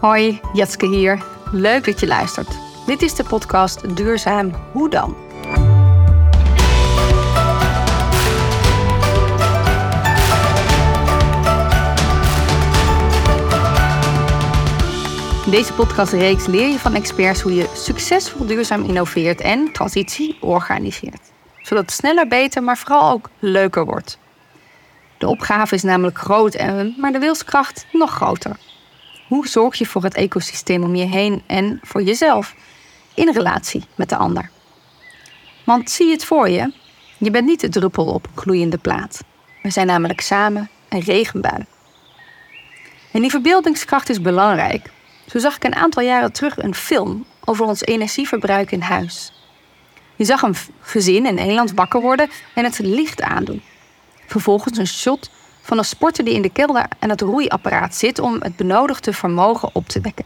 Hoi, Jetske hier. Leuk dat je luistert. Dit is de podcast Duurzaam Hoe dan? In deze podcastreeks leer je van experts hoe je succesvol duurzaam innoveert en transitie organiseert. Zodat het sneller, beter, maar vooral ook leuker wordt. De opgave is namelijk groot, maar de wilskracht nog groter. Hoe zorg je voor het ecosysteem om je heen en voor jezelf in relatie met de ander? Want zie het voor je, je bent niet de druppel op gloeiende plaat. We zijn namelijk samen een regenbui. En die verbeeldingskracht is belangrijk. Zo zag ik een aantal jaren terug een film over ons energieverbruik in huis. Je zag een gezin in Nederland wakker worden en het licht aandoen. Vervolgens een shot van een sporter die in de kelder aan het roeiapparaat zit om het benodigde vermogen op te wekken.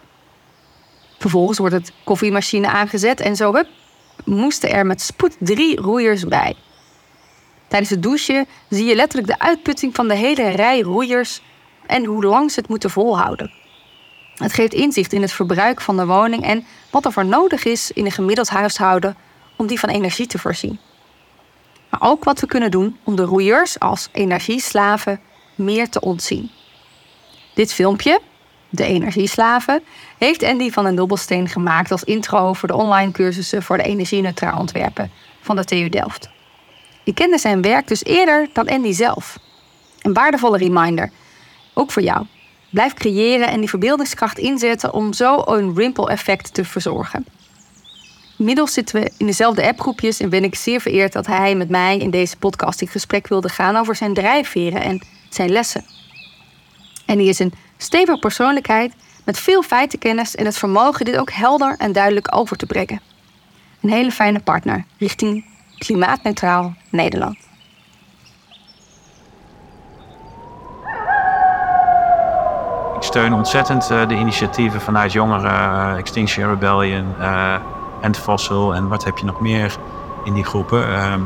Vervolgens wordt het koffiemachine aangezet en zo hup, moesten er met spoed drie roeiers bij. Tijdens het douchen zie je letterlijk de uitputting van de hele rij roeiers en hoe lang ze het moeten volhouden. Het geeft inzicht in het verbruik van de woning en wat er voor nodig is in een gemiddeld huishouden om die van energie te voorzien. Maar ook wat we kunnen doen om de roeiers als energieslaven meer te ontzien. Dit filmpje, De Energieslaven, heeft Andy van den Dobbelsteen gemaakt als intro voor de online cursussen voor de energie-neutraal ontwerpen van de TU Delft. Ik kende zijn werk dus eerder dan Andy zelf. Een waardevolle reminder, ook voor jou. Blijf creëren en die verbeeldingskracht inzetten om zo een ripple-effect te verzorgen. Inmiddels zitten we in dezelfde appgroepjes en ben ik zeer vereerd dat hij met mij in deze podcast in gesprek wilde gaan over zijn drijfveren en zijn lessen. En hij is een stevige persoonlijkheid met veel feitenkennis en het vermogen dit ook helder en duidelijk over te brengen. Een hele fijne partner richting klimaatneutraal Nederland. Ik steun ontzettend uh, de initiatieven vanuit jongeren, uh, Extinction Rebellion, uh, en Fossil en wat heb je nog meer in die groepen. Ehm,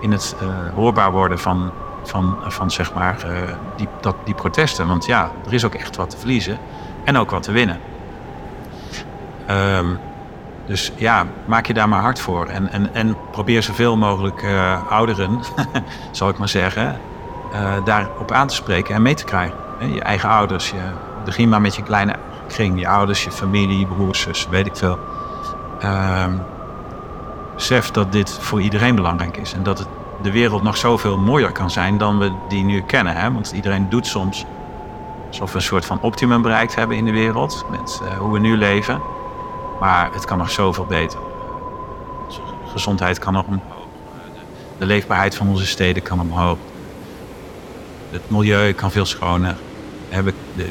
in het hoorbaar worden van van, van zeg maar, uh, die, dat, die protesten. Want ja, er is ook echt wat te verliezen en ook wat te winnen. Um, dus ja, maak je daar maar hard voor. En, en, en probeer zoveel mogelijk uh, ouderen, zal ik maar zeggen, daarop aan te spreken en mee te krijgen. Je eigen ouders, je, begin maar met je kleine kring, je ouders, je familie, broers, zus, weet ik veel. Besef dat dit voor iedereen belangrijk is en dat de wereld nog zoveel mooier kan zijn dan we die nu kennen. Hè? Want iedereen doet soms alsof we een soort van optimum bereikt hebben in de wereld met uh, hoe we nu leven. Maar het kan nog zoveel beter. Gezondheid kan nog omhoog. De leefbaarheid van onze steden kan omhoog. Het milieu kan veel schoner.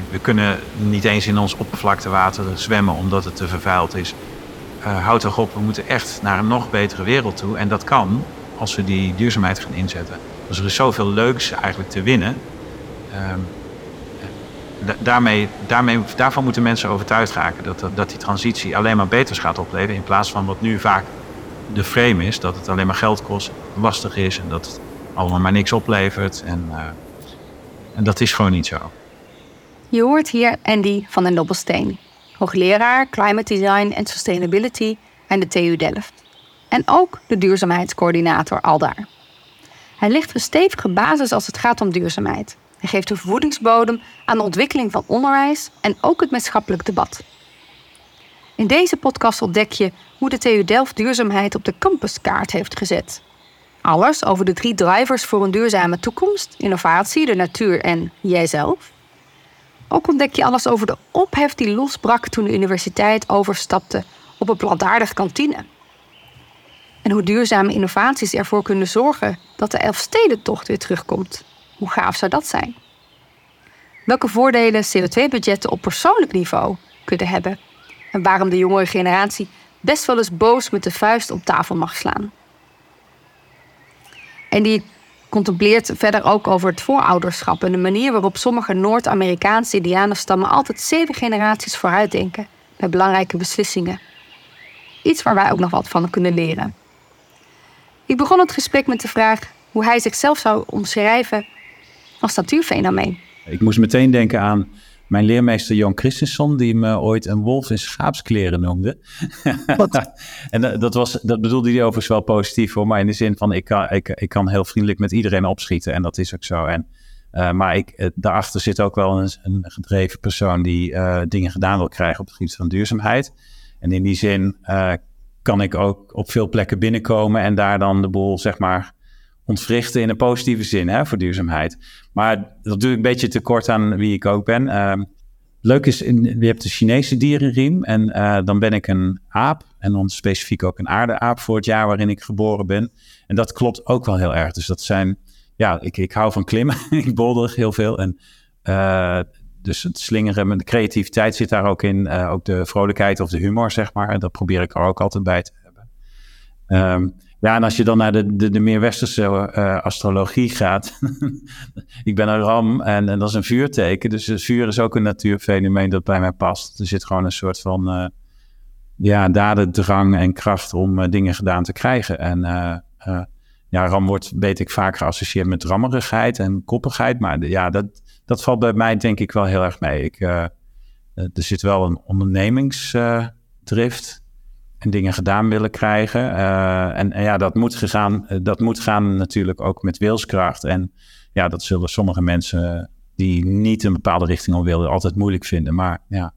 We kunnen niet eens in ons oppervlaktewater zwemmen omdat het te vervuild is. Uh, houd toch op, we moeten echt naar een nog betere wereld toe. En dat kan als we die duurzaamheid gaan inzetten. Dus er is zoveel leuks eigenlijk te winnen. Um, daarmee, daarmee, daarvan moeten mensen overtuigd raken dat, dat die transitie alleen maar beters gaat opleveren. In plaats van wat nu vaak de frame is, dat het alleen maar geld kost, lastig is en dat het allemaal maar niks oplevert. En, uh, en dat is gewoon niet zo. Je hoort hier Andy van den Dobbelsteen, hoogleraar Climate Design en Sustainability aan de TU Delft en ook de duurzaamheidscoördinator aldaar. Hij ligt een stevige basis als het gaat om duurzaamheid. Hij geeft een voedingsbodem aan de ontwikkeling van onderwijs en ook het maatschappelijk debat. In deze podcast ontdek je hoe de TU Delft duurzaamheid op de campuskaart heeft gezet. Alles over de drie drivers voor een duurzame toekomst: innovatie, de natuur en jijzelf. Ook ontdek je alles over de ophef die losbrak toen de universiteit overstapte op een plantaardig kantine. En hoe duurzame innovaties ervoor kunnen zorgen dat de Elfstedentocht weer terugkomt. Hoe gaaf zou dat zijn? Welke voordelen CO2-budgetten op persoonlijk niveau kunnen hebben. En waarom de jongere generatie best wel eens boos met de vuist op tafel mag slaan. En die contempleert verder ook over het voorouderschap en de manier waarop sommige Noord-Amerikaanse indianenstammen altijd zeven generaties vooruitdenken bij belangrijke beslissingen. Iets waar wij ook nog wat van kunnen leren. Ik begon het gesprek met de vraag hoe hij zichzelf zou omschrijven als natuurfenomeen. Ik moest meteen denken aan mijn leermeester Jan Christensen, die me ooit een wolf in schaapskleren noemde. en dat, was, dat bedoelde hij overigens wel positief voor, maar in de zin van ik kan, ik, ik kan heel vriendelijk met iedereen opschieten en dat is ook zo. En, uh, maar ik, daarachter zit ook wel een, een gedreven persoon die uh, dingen gedaan wil krijgen op het gebied van duurzaamheid. En in die zin uh, kan ik ook op veel plekken binnenkomen en daar dan de boel, zeg maar, ontwrichten in een positieve zin hè, voor duurzaamheid. Maar dat doe ik een beetje tekort aan wie ik ook ben. Uh, leuk is, in, je hebt de Chinese dierenriem en uh, dan ben ik een aap. En dan specifiek ook een aardeaap voor het jaar waarin ik geboren ben. En dat klopt ook wel heel erg. Dus dat zijn, ja, ik, ik hou van klimmen. ik bolder heel veel. En uh, dus het slingeren, de creativiteit zit daar ook in. Uh, ook de vrolijkheid of de humor, zeg maar. En dat probeer ik er ook altijd bij te hebben. Um, ja, en als je dan naar de, de, de meer westerse uh, astrologie gaat. ik ben een ram en, dat is een vuurteken. Dus vuur is ook een natuurfenomeen dat bij mij past. Er zit gewoon een soort van uh, ja, dadendrang en kracht om uh, dingen gedaan te krijgen. En ja, ram wordt, weet ik, vaak geassocieerd met rammerigheid en koppigheid. Maar ja, dat, dat valt bij mij denk ik wel heel erg mee. Ik, er zit wel een ondernemingsdrift en dingen gedaan willen krijgen. Uh, en, en, ja, dat moet, gegaan, eh, dat moet gaan natuurlijk ook met wilskracht. En ja, dat zullen sommige mensen die niet een bepaalde richting op willen altijd moeilijk vinden. Maar ja,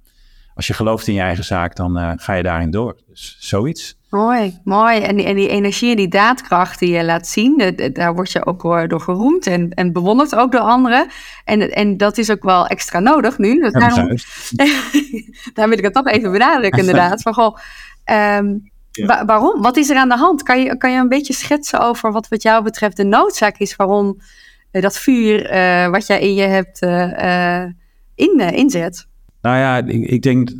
als je gelooft in je eigen zaak, dan uh, ga je daarin door. Dus zoiets. Mooi, mooi. En die, en die energie en die daadkracht die je laat zien, de, daar word je ook door, door geroemd en, en bewonderd ook door anderen. En, en dat is ook wel extra nodig nu. Dus daarom, daar wil ik het toch even benadrukken inderdaad. Van, goh, Um, waarom? Wat is er aan de hand? Kan je, kan je een beetje schetsen over wat wat jou betreft de noodzaak is waarom uh, dat vuur uh, wat jij in je hebt uh, in, inzet? Nou ja, ik, ik, denk,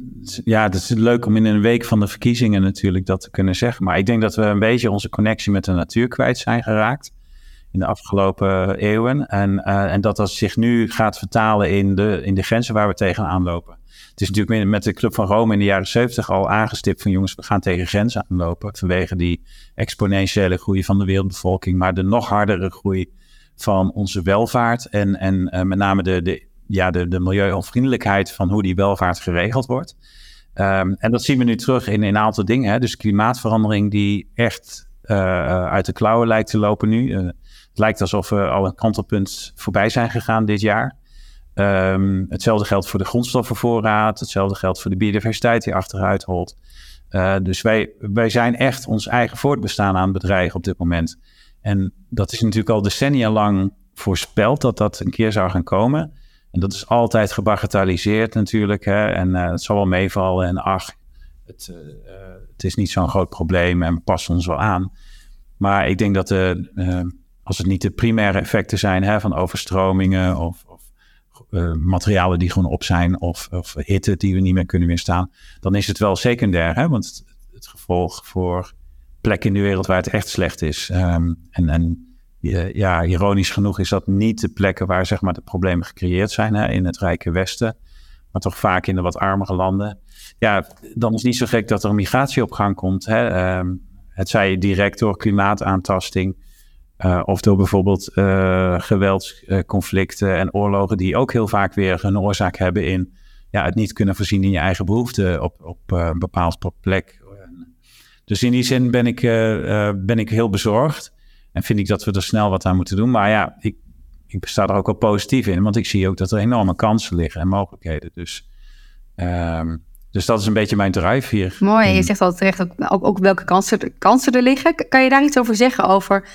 ja, het is leuk om in een week van de verkiezingen natuurlijk dat te kunnen zeggen. Maar ik denk dat we een beetje onze connectie met de natuur kwijt zijn geraakt in de afgelopen eeuwen. En, en dat dat zich nu gaat vertalen in de, in de grenzen waar we tegenaan lopen. Het is natuurlijk met de Club van Rome in de jaren 70 al aangestipt van jongens, we gaan tegen grenzen aanlopen. Vanwege die exponentiële groei van de wereldbevolking, maar de nog hardere groei van onze welvaart. En, en uh, met name de, de, ja, de, de milieuonvriendelijkheid van hoe die welvaart geregeld wordt. Um, en dat zien we nu terug in, in een aantal dingen. Hè. Dus klimaatverandering die echt uh, uit de klauwen lijkt te lopen nu. Het lijkt alsof we al een kantelpunt voorbij zijn gegaan dit jaar. Um, hetzelfde geldt voor de grondstoffenvoorraad. Hetzelfde geldt voor de biodiversiteit die achteruit holt. Uh, dus wij, wij zijn echt ons eigen voortbestaan aan het bedreigen op dit moment. En dat is natuurlijk al decennia lang voorspeld dat dat een keer zou gaan komen. En dat is altijd gebagatelliseerd natuurlijk. Hè? En uh, het zal wel meevallen. En ach, het, uh, het is niet zo'n groot probleem en we passen ons wel aan. Maar ik denk dat de, als het niet de primaire effecten zijn hè, van overstromingen of, uh, materialen die gewoon op zijn of, of hitte die we niet meer kunnen weerstaan, dan is het wel secundair. Hè? Want het, het gevolg voor plekken in de wereld waar het echt slecht is. Um, en, en ja, ironisch genoeg is dat niet de plekken waar zeg maar, de problemen gecreëerd zijn hè, in het rijke Westen, maar toch vaak in de wat armere landen. Ja, dan is het niet zo gek dat er een migratie op gang komt. Hè? Um, het zij direct door klimaataantasting uh, of door bijvoorbeeld uh, geweldsconflicten en oorlogen, die ook heel vaak weer een oorzaak hebben in ja, het niet kunnen voorzien in je eigen behoeften op, op een bepaald plek. Dus in die zin ben ik, ben ik heel bezorgd en vind ik dat we er snel wat aan moeten doen. Maar ja, ik, ik sta er ook wel positief in, want ik zie ook dat er enorme kansen liggen en mogelijkheden. Dus, um, dus dat is een beetje mijn drive hier. Mooi, je zegt al terecht ook, ook, ook welke kansen, kansen er liggen. Kan je daar iets over zeggen over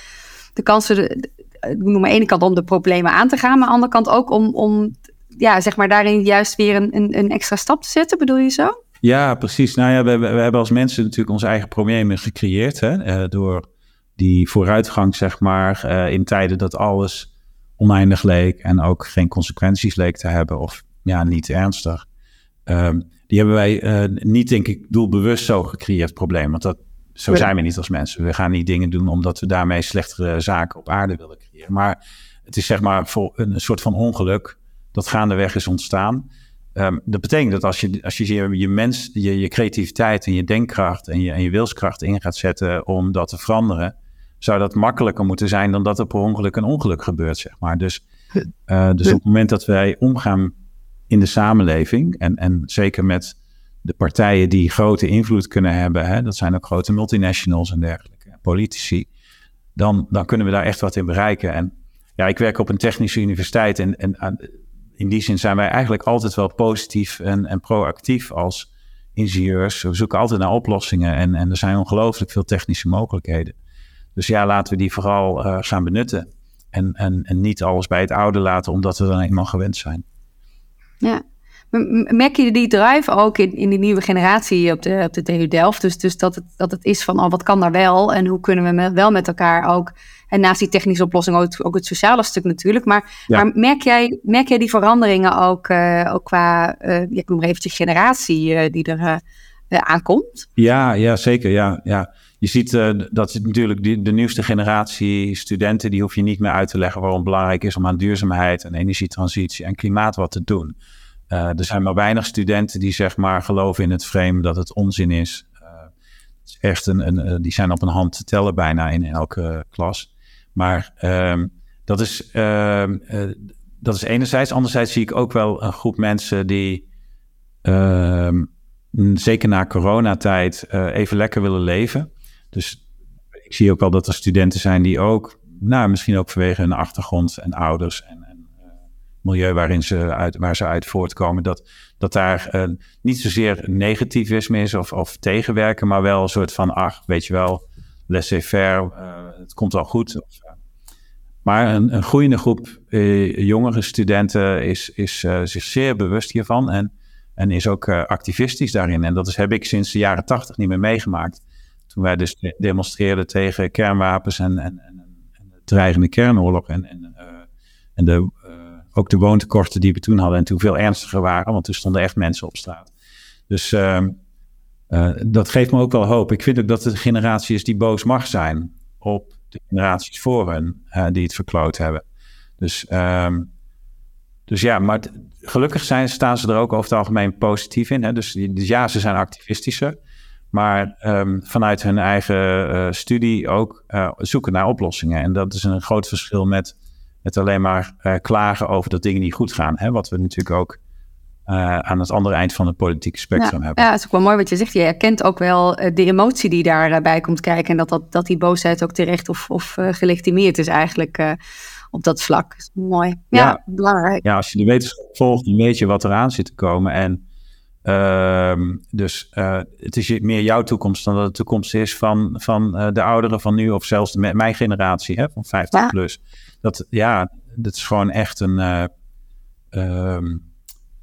de kansen, noem maar ene kant om de problemen aan te gaan, maar aan de andere kant ook om, om ja, zeg maar daarin juist weer een, een, een extra stap te zetten, bedoel je zo? Ja, precies. Nou ja, we, we hebben als mensen natuurlijk onze eigen problemen gecreëerd hè, uh, door die vooruitgang, zeg maar, uh, in tijden dat alles oneindig leek en ook geen consequenties leek te hebben of ja, niet ernstig. Um, die hebben wij uh, niet, denk ik, doelbewust zo gecreëerd probleem. Want dat, zo zijn we niet als mensen. We gaan niet dingen doen omdat we daarmee slechtere zaken op aarde willen creëren. Maar het is zeg maar voor een soort van ongeluk dat gaandeweg is ontstaan. Um, dat betekent dat als je als je, je, je mens, je, je creativiteit en je denkkracht en je, en je wilskracht in gaat zetten om dat te veranderen, zou dat makkelijker moeten zijn dan dat er per ongeluk een ongeluk gebeurt, zeg maar. Dus, uh, dus op het moment dat wij omgaan in de samenleving. En, en zeker met de partijen die grote invloed kunnen hebben, hè, dat zijn ook grote multinationals en dergelijke, politici, dan, dan kunnen we daar echt wat in bereiken. En ja, ik werk op een technische universiteit en, en in die zin zijn wij eigenlijk altijd wel positief en, en proactief als ingenieurs. We zoeken altijd naar oplossingen en, en er zijn ongelooflijk veel technische mogelijkheden. Dus ja, laten we die vooral uh, gaan benutten. En, en, en niet alles bij het oude laten, omdat we dan eenmaal gewend zijn. Ja. Merk je die drive ook in, in die nieuwe generatie op de, op de TU Delft? Dus, dus dat, het, dat het is van, oh, wat kan daar wel? En hoe kunnen we met, wel met elkaar ook... En naast die technische oplossing ook, ook het sociale stuk natuurlijk. Maar, maar merk, jij, merk jij die veranderingen ook, uh, ook qua, uh, ik noem maar eventjes generatie uh, die er aankomt? Ja, ja, zeker. Ja, ja. Je ziet dat natuurlijk die, de nieuwste generatie studenten, die hoef je niet meer uit te leggen waarom het belangrijk is om aan duurzaamheid en energietransitie en klimaat wat te doen. Uh, er zijn maar weinig studenten die zeg maar geloven in het frame dat het onzin is. Uh, het is echt een, uh, die zijn op een hand te tellen bijna in elke klas. Maar uh, dat, is, ehm, dat is enerzijds. Anderzijds zie ik ook wel een groep mensen die ehm, zeker na coronatijd even lekker willen leven. Dus ik zie ook wel dat er studenten zijn die ook, nou misschien ook vanwege hun achtergrond en ouders en milieu waarin ze uit, waar ze uit voortkomen, dat, dat daar uh, niet zozeer negativisme is of, of tegenwerken, maar wel een soort van, ach, weet je wel, laissez-faire, uh, het komt wel goed. Uh. Maar een, een groeiende groep jongere studenten is, is zich zeer bewust hiervan en, en is ook activistisch daarin. En dat is, heb ik sinds de jaren tachtig niet meer meegemaakt. Toen wij dus demonstreerden tegen kernwapens en, en, en, en de dreigende kernoorlog en, en, en de ook de woontekorten die we toen hadden en toen veel ernstiger waren, want er stonden echt mensen op straat. Dus uh, uh, dat geeft me ook wel hoop. Ik vind ook dat het een generatie is die boos mag zijn op de generaties voor hen uh, die het verkloot hebben. Dus, um, dus ja, maar gelukkig zijn, staan ze er ook over het algemeen positief in. Hè? Dus, dus ja, ze zijn activistischer. Maar um, vanuit hun eigen studie ook zoeken naar oplossingen. En dat is een groot verschil met het alleen maar uh, klagen over dat dingen niet goed gaan. Hè? Wat we natuurlijk ook uh, aan het andere eind van het politieke spectrum ja, hebben. Ja, het is ook wel mooi wat je zegt. Je herkent ook wel uh, de emotie die daarbij komt kijken. En dat, dat, dat die boosheid ook terecht of, of gelegitimeerd is eigenlijk op dat vlak. Dat is mooi. Ja, ja, belangrijk. Ja, als je de wetenschap volgt, dan weet je wat eraan zit te komen. En ehm, dus het is meer jouw toekomst dan dat de toekomst is van, van de ouderen van nu... of zelfs de, mijn generatie hè, van 50 ja. plus dat, ja, dat is gewoon echt een. Uh, um,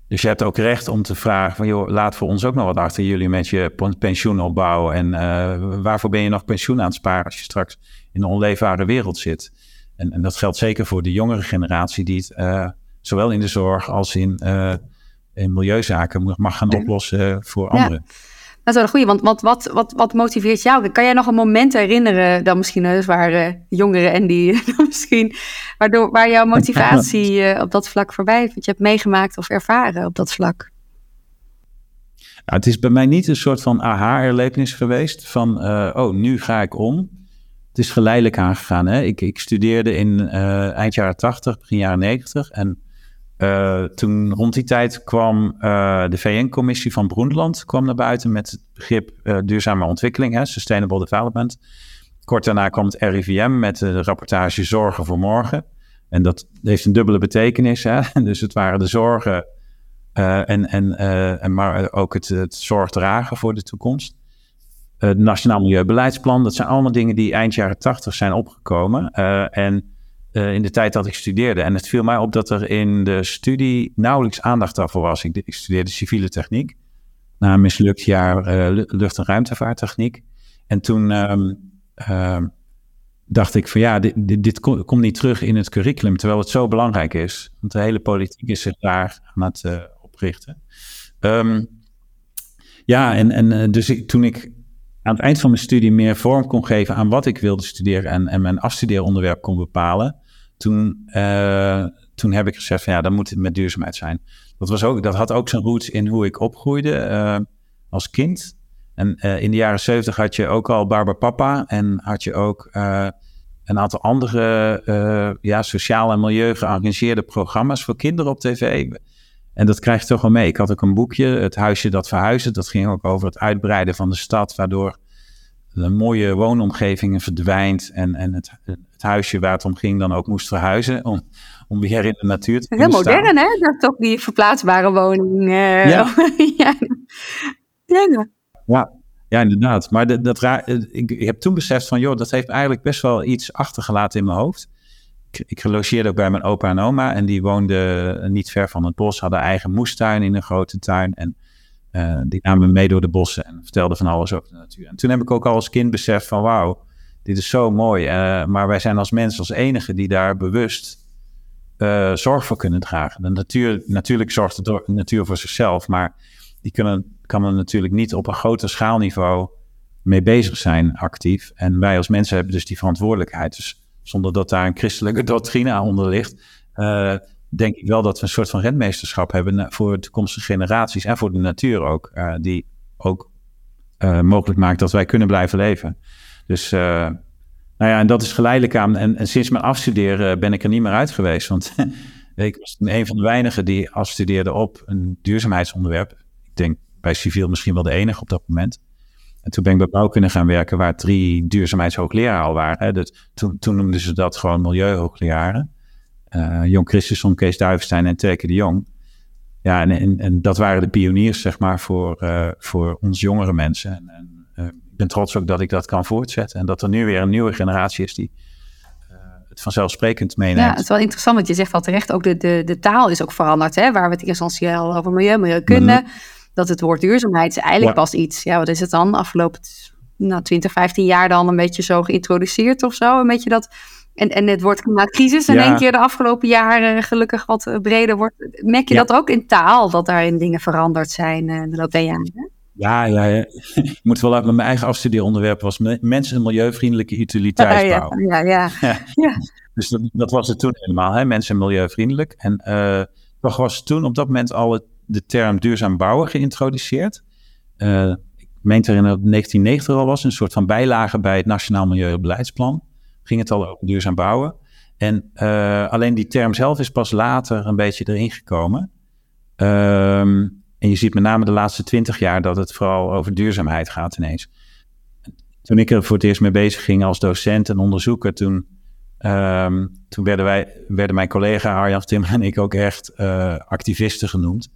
dus je hebt ook recht om te vragen van, joh, laat voor ons ook nog wat achter jullie met je pensioen opbouwen. En uh, waarvoor ben je nog pensioen aan het sparen als je straks in een onleefbare wereld zit? En, en dat geldt zeker voor de jongere generatie die het uh, zowel in de zorg als in, in milieuzaken mag gaan oplossen voor anderen. Dat is wel een goede, want wat, wat, wat, wat motiveert jou? Kan jij nog een moment herinneren, dan misschien dus waar uh, jongeren en die misschien, waardoor, waar jouw motivatie uh, op dat vlak voorbij, wat je hebt meegemaakt of ervaren op dat vlak? Nou, het is bij mij niet een soort van aha-erlevenis geweest van, uh, oh, nu ga ik om. Het is geleidelijk aangegaan. Hè? Ik, ik studeerde in eind jaren 80, begin jaren 90 en uh, toen rond die tijd kwam uh, de VN-commissie van Broenland kwam naar buiten met het begrip uh, duurzame ontwikkeling, hè, Sustainable Development. Kort daarna kwam het RIVM met de rapportage Zorgen voor Morgen. En dat heeft een dubbele betekenis. Hè? Dus het waren de zorgen en, en, en maar ook het, het zorgdragen voor de toekomst. Het Nationaal Milieubeleidsplan, dat zijn allemaal dingen die eind jaren tachtig zijn opgekomen. en uh, in de tijd dat ik studeerde. En het viel mij op dat er in de studie nauwelijks aandacht daarvoor was. Ik, studeerde civiele techniek. Na een mislukt jaar uh, lucht- en ruimtevaarttechniek. En toen um, uh, dacht ik van ja, dit, dit, komt niet terug in het curriculum. Terwijl het zo belangrijk is. Want de hele politiek is zich daar aan het uh, oprichten. Um, ja, en, en dus toen ik aan het eind van mijn studie meer vorm kon geven aan wat ik wilde studeren en, en mijn afstudeeronderwerp kon bepalen, toen, uh, toen heb ik gezegd van ja, dan moet het met duurzaamheid zijn. Dat, was ook, dat had ook zijn roots in hoe ik opgroeide uh, als kind. En uh, in de jaren zeventig had je ook al Barbara Papa en had je ook een aantal andere ja, sociaal en milieu gearrangeerde programma's voor kinderen op tv. En dat krijg je toch wel mee. Ik had ook een boekje, Het Huisje dat Verhuizen. Dat ging ook over het uitbreiden van de stad, waardoor de mooie woonomgevingen verdwijnt. En, en het huisje waar het om ging dan ook moest verhuizen. Om, om weer in de natuur te kunnen Heel modern, hè? Dat toch die verplaatsbare woning. Uh, ja. ja. ja. ja. Ja, inderdaad. Maar dat, dat raar, ik, ik, heb toen beseft van, joh, dat heeft eigenlijk best wel iets achtergelaten in mijn hoofd. Ik, ik logeerde ook bij mijn opa en oma en die woonden niet ver van het bos, hadden eigen moestuin in een grote tuin. En uh, die namen me mee door de bossen en vertelden van alles over de natuur. En toen heb ik ook al als kind beseft van, wauw, dit is zo mooi. Uh, maar wij zijn als mensen als enige die daar bewust uh, zorg voor kunnen dragen. De natuur, natuurlijk zorgt de natuur voor zichzelf, maar die kunnen, kan er natuurlijk niet op een groter schaalniveau mee bezig zijn, actief. En wij als mensen hebben dus die verantwoordelijkheid. Dus zonder dat daar een christelijke doctrine onder ligt, uh, denk ik wel dat we een soort van rentmeesterschap hebben voor toekomstige generaties en voor de natuur ook, die ook mogelijk maakt dat wij kunnen blijven leven. Dus nou ja, en dat is geleidelijk aan. En, sinds mijn afstuderen ben ik er niet meer uit geweest. Want ik was een van de weinigen die afstudeerde op een duurzaamheidsonderwerp. Ik denk bij civiel misschien wel de enige op dat moment. En toen ben ik bij bouwkunde gaan werken, waar drie duurzaamheidshoogleraren al waren. Hè. Dus toen, toen noemden ze dat gewoon milieuhoogleraren. Uh, Jon Christensen, Kees Duivenstein en Terke de Jong. Ja, en, en, dat waren de pioniers, zeg maar, voor, uh, voor ons jongere mensen. En, en ben trots ook dat ik dat kan voortzetten. En dat er nu weer een nieuwe generatie is die het vanzelfsprekend meeneemt. Ja, het is wel interessant, want je zegt al terecht, ook de, de, de taal is ook veranderd. Hè? Waar we het essentieel over milieu, milieukunde... Mm dat het woord duurzaamheid is eigenlijk pas iets. Ja, wat is het dan? Afgelopen nou, 20, 15 jaar dan een beetje zo geïntroduceerd of zo. Een beetje dat. En, en het woord klimaatcrisis in één keer de afgelopen jaren gelukkig wat eh, breder wordt. Merk je dat ook in taal, dat daarin dingen veranderd zijn uh, de loop der jaren? Ja, ja, ja. ik moet wel uit mijn eigen afstudeeronderwerp was mensen- en milieuvriendelijke utiliteitsbouw. Ja, ja, ja. ja. Dus dat, dat, was het toen helemaal, hè? mensen- en milieuvriendelijk. En uh, toch was toen op dat moment al het de term duurzaam bouwen geïntroduceerd. Uh, ik meen er in 1990 al was, een soort van bijlage bij het Nationaal Milieubeleidsplan. Ging het al over duurzaam bouwen. En uh, alleen die term zelf is pas later een beetje erin gekomen. Um, en je ziet met name de laatste twintig jaar dat het vooral over duurzaamheid gaat ineens. Toen ik er voor het eerst mee bezig ging als docent en onderzoeker, toen Um, toen werden, wij, werden mijn collega Arjan Timmer en ik ook echt uh, activisten genoemd.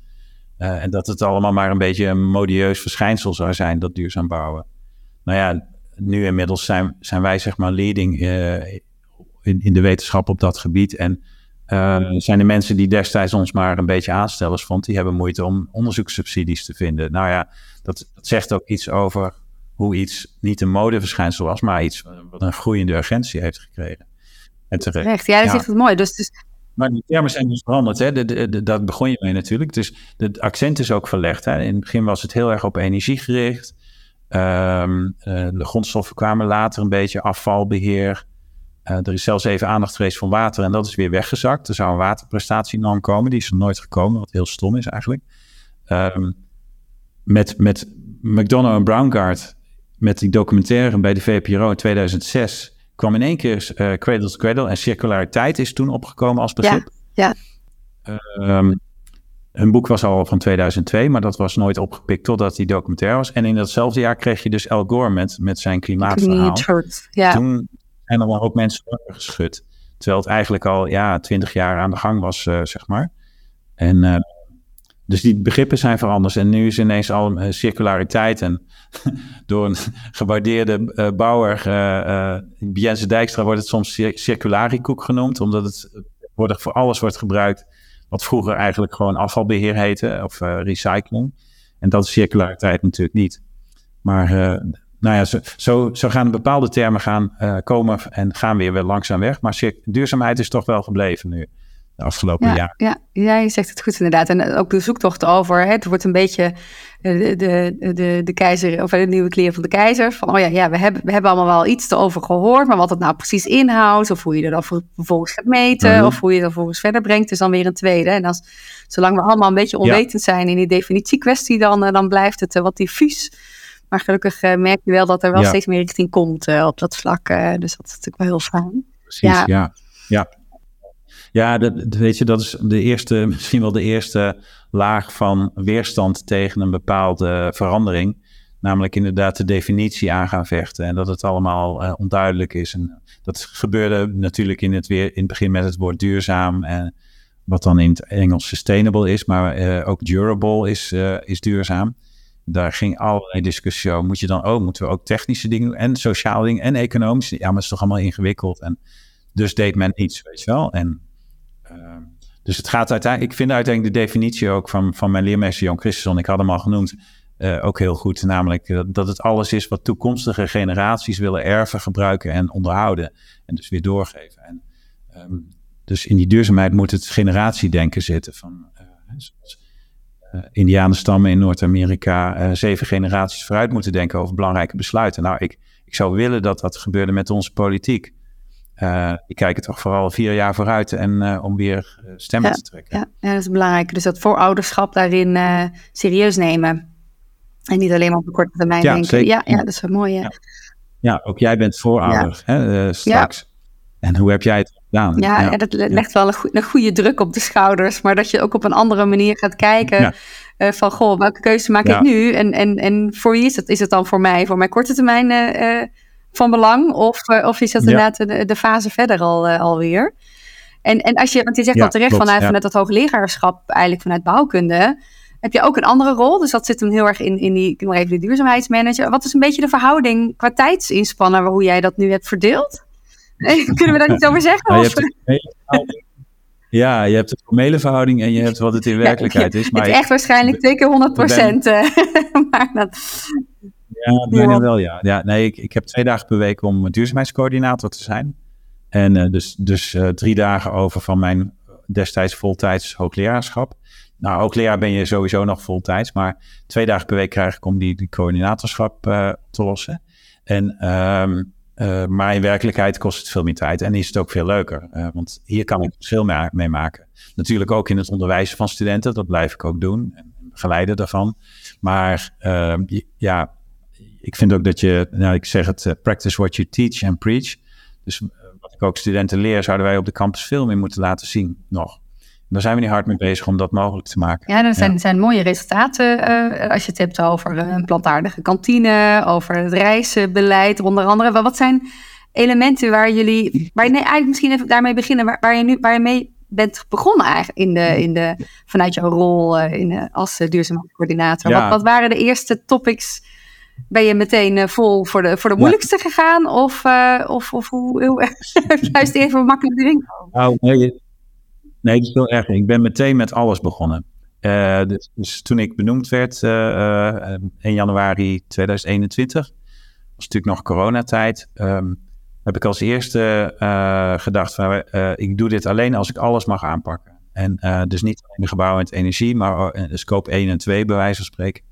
Uh, en dat het allemaal maar een beetje een modieus verschijnsel zou zijn, dat duurzaam bouwen. Nou ja, nu inmiddels zijn, zijn wij zeg maar leading uh, in, in de wetenschap op dat gebied. En uh, zijn de mensen die destijds ons maar een beetje aanstellers vond, die hebben moeite om onderzoekssubsidies te vinden. Nou ja, dat, dat zegt ook iets over hoe iets niet een modeverschijnsel was, maar iets wat een groeiende urgentie heeft gekregen. En terecht. ja, dat is echt het mooi. Dus, dus maar die termen zijn dus veranderd. Hè? De, de, de, dat begon je mee natuurlijk. Dus het accent is ook verlegd. Hè? In het begin was het heel erg op energie gericht. Um, uh, de grondstoffen kwamen later een beetje, afvalbeheer. Uh, er is zelfs even aandacht geweest voor water en dat is weer weggezakt. Er zou een waterprestatienorm komen, die is er nooit gekomen, wat heel stom is eigenlijk. Um, met, met McDonough en Brownguard, met die documentaire bij de VPRO in 2006 kwam in één keer uh, Cradle to Cradle en circulariteit is toen opgekomen als begrip. Ja, ja. Um, hun boek was al van 2002, maar dat was nooit opgepikt totdat die documentaire was. En in datzelfde jaar kreeg je dus Al Gore met, met zijn klimaatverhaal. Ja. Toen zijn er wel ook mensen geschud. Terwijl het eigenlijk al ja, twintig jaar aan de gang was, uh, zeg maar. En uh, dus die begrippen zijn veranderd. En nu is ineens al uh, circulariteit. En door een gewaardeerde uh, bouwer, uh, Dijkstra, wordt het soms cir genoemd. Omdat het wordt, voor alles wordt gebruikt wat vroeger eigenlijk gewoon afvalbeheer heette. Of recycling. En dat is circulariteit natuurlijk niet. Maar nou ja, zo, zo, zo, gaan bepaalde termen gaan komen en gaan weer, weer langzaam weg. Maar duurzaamheid is toch wel gebleven nu de afgelopen ja, jaar. Ja, jij zegt het goed inderdaad. En ook de zoektocht over, hè, het wordt een beetje eh, de, de, de, de keizer, of de nieuwe kleren van de keizer. Van, oh ja, ja we, hebben, we hebben allemaal wel iets erover gehoord, maar wat het nou precies inhoudt, of hoe je er dan vervolgens gaat meten, mhm. of hoe je het vervolgens verder brengt, is dan weer een tweede. En als, zolang we allemaal een beetje onwetend zijn in die definitiekwestie, dan, dan blijft het uh, wat diffuus. Maar gelukkig merk je wel dat er wel steeds meer richting komt op dat vlak. dus dat is natuurlijk wel heel fijn. Precies, ja. ja. ja. Ja, dat, weet je, dat is de eerste, misschien wel de eerste laag van weerstand tegen een bepaalde verandering. Namelijk inderdaad de definitie aan gaan vechten en dat het allemaal uh, onduidelijk is. En dat gebeurde natuurlijk in het, weer, in het begin met het woord duurzaam en wat dan in het Engels sustainable is, maar uh, ook durable is, uh, is duurzaam. Daar ging allerlei discussie over. Moet je dan ook, moeten we ook technische dingen doen en sociale dingen en economische? Ja, maar het is toch allemaal ingewikkeld. En dus deed men iets, weet je wel. En Ehm, dus het gaat uiteindelijk, ik vind uiteindelijk de definitie ook van, van mijn leermeester Jan Christensen, ik had hem al genoemd, uh, ook heel goed. Namelijk dat, dat het alles is wat toekomstige generaties willen erven, gebruiken en onderhouden. En dus weer doorgeven. En, um, dus in die duurzaamheid moet het generatiedenken zitten. Van, uh, indianenstammen in Noord-Amerika zeven generaties vooruit moeten denken over belangrijke besluiten. Nou, ik, ik zou willen dat dat gebeurde met onze politiek. Uh, die kijken toch vooral vier jaar vooruit en uh, om weer stemmen ja, te trekken. Ja, ja, dat is belangrijk. Dus dat voorouderschap daarin serieus nemen. En niet alleen maar op de korte termijn ja, denken. Ja, ja, dat is wel mooi. Ja. ja. ook jij bent voorouder hè, straks. En hoe heb jij het gedaan? Ja, ja. dat legt wel een, go een, goede druk op de schouders. Maar dat je ook op een andere manier gaat kijken. van, goh, welke keuze maak ik nu? En, en, en voor wie is het? Is het dan voor mij, voor mijn korte termijn van belang? Of, of is dat inderdaad de, de, fase verder al, alweer? En, en als je, want je zegt al terecht klopt, vanuit, vanuit dat hoogleraarschap, eigenlijk vanuit bouwkunde, heb je ook een andere rol. Dus dat zit hem heel erg in, in die, maar even de duurzaamheidsmanager. Wat is een beetje de verhouding qua tijdsinspannen, hoe jij dat nu hebt verdeeld? Kunnen we daar iets over zeggen? Nou, je ja, je hebt de formele verhouding en je hebt wat het in werkelijkheid ja, is. Maar het is echt waarschijnlijk twee keer 100 procent. maar dat... Ja, bijna wel, ja. ja nee, ik, ik heb twee dagen per week om duurzaamheidscoördinator te zijn. En uh, dus, dus uh, drie dagen over van mijn destijds voltijds hoogleraarschap. Nou, hoogleraar ben je sowieso nog voltijds, maar twee dagen per week krijg ik om die, die coördinatorschap uh, te lossen. En, um, maar in werkelijkheid kost het veel meer tijd en is het ook veel leuker. want hier kan ik verschil mee, maken. Natuurlijk ook in het onderwijzen van studenten, dat blijf ik ook doen. En begeleiden daarvan. Maar ehm, ja, ik vind ook dat je, nou ik zeg het, uh, practice what you teach and preach. Dus wat ik ook studenten leer, zouden wij op de campus veel meer moeten laten zien nog. Daar zijn we niet hard mee bezig om dat mogelijk te maken. Ja, dat zijn, ja. zijn mooie resultaten uh, als je het hebt over een plantaardige kantine, over het reisbeleid, onder andere. Wat zijn elementen waar jullie, waar je, nee, eigenlijk misschien even daarmee beginnen, waar, waar je nu, waar je mee bent begonnen eigenlijk in de, in de, vanuit jouw rol in de, als duurzaamheidscoördinator. Ja. Wat, wat waren de eerste topics ben je meteen vol voor de, voor de moeilijkste ja. gegaan? Of, uh, of, of hoe, hoe juist even makkelijk erin? Nou, nee, nee. Ik ben meteen met alles begonnen. Uh, dus, dus, toen ik benoemd werd, 1 januari 2021, was natuurlijk nog coronatijd, um, heb ik als eerste gedacht van, ik doe dit alleen als ik alles mag aanpakken. En dus niet alleen de gebouwen en het energie, maar scope 1 en 2 bij wijze van spreken.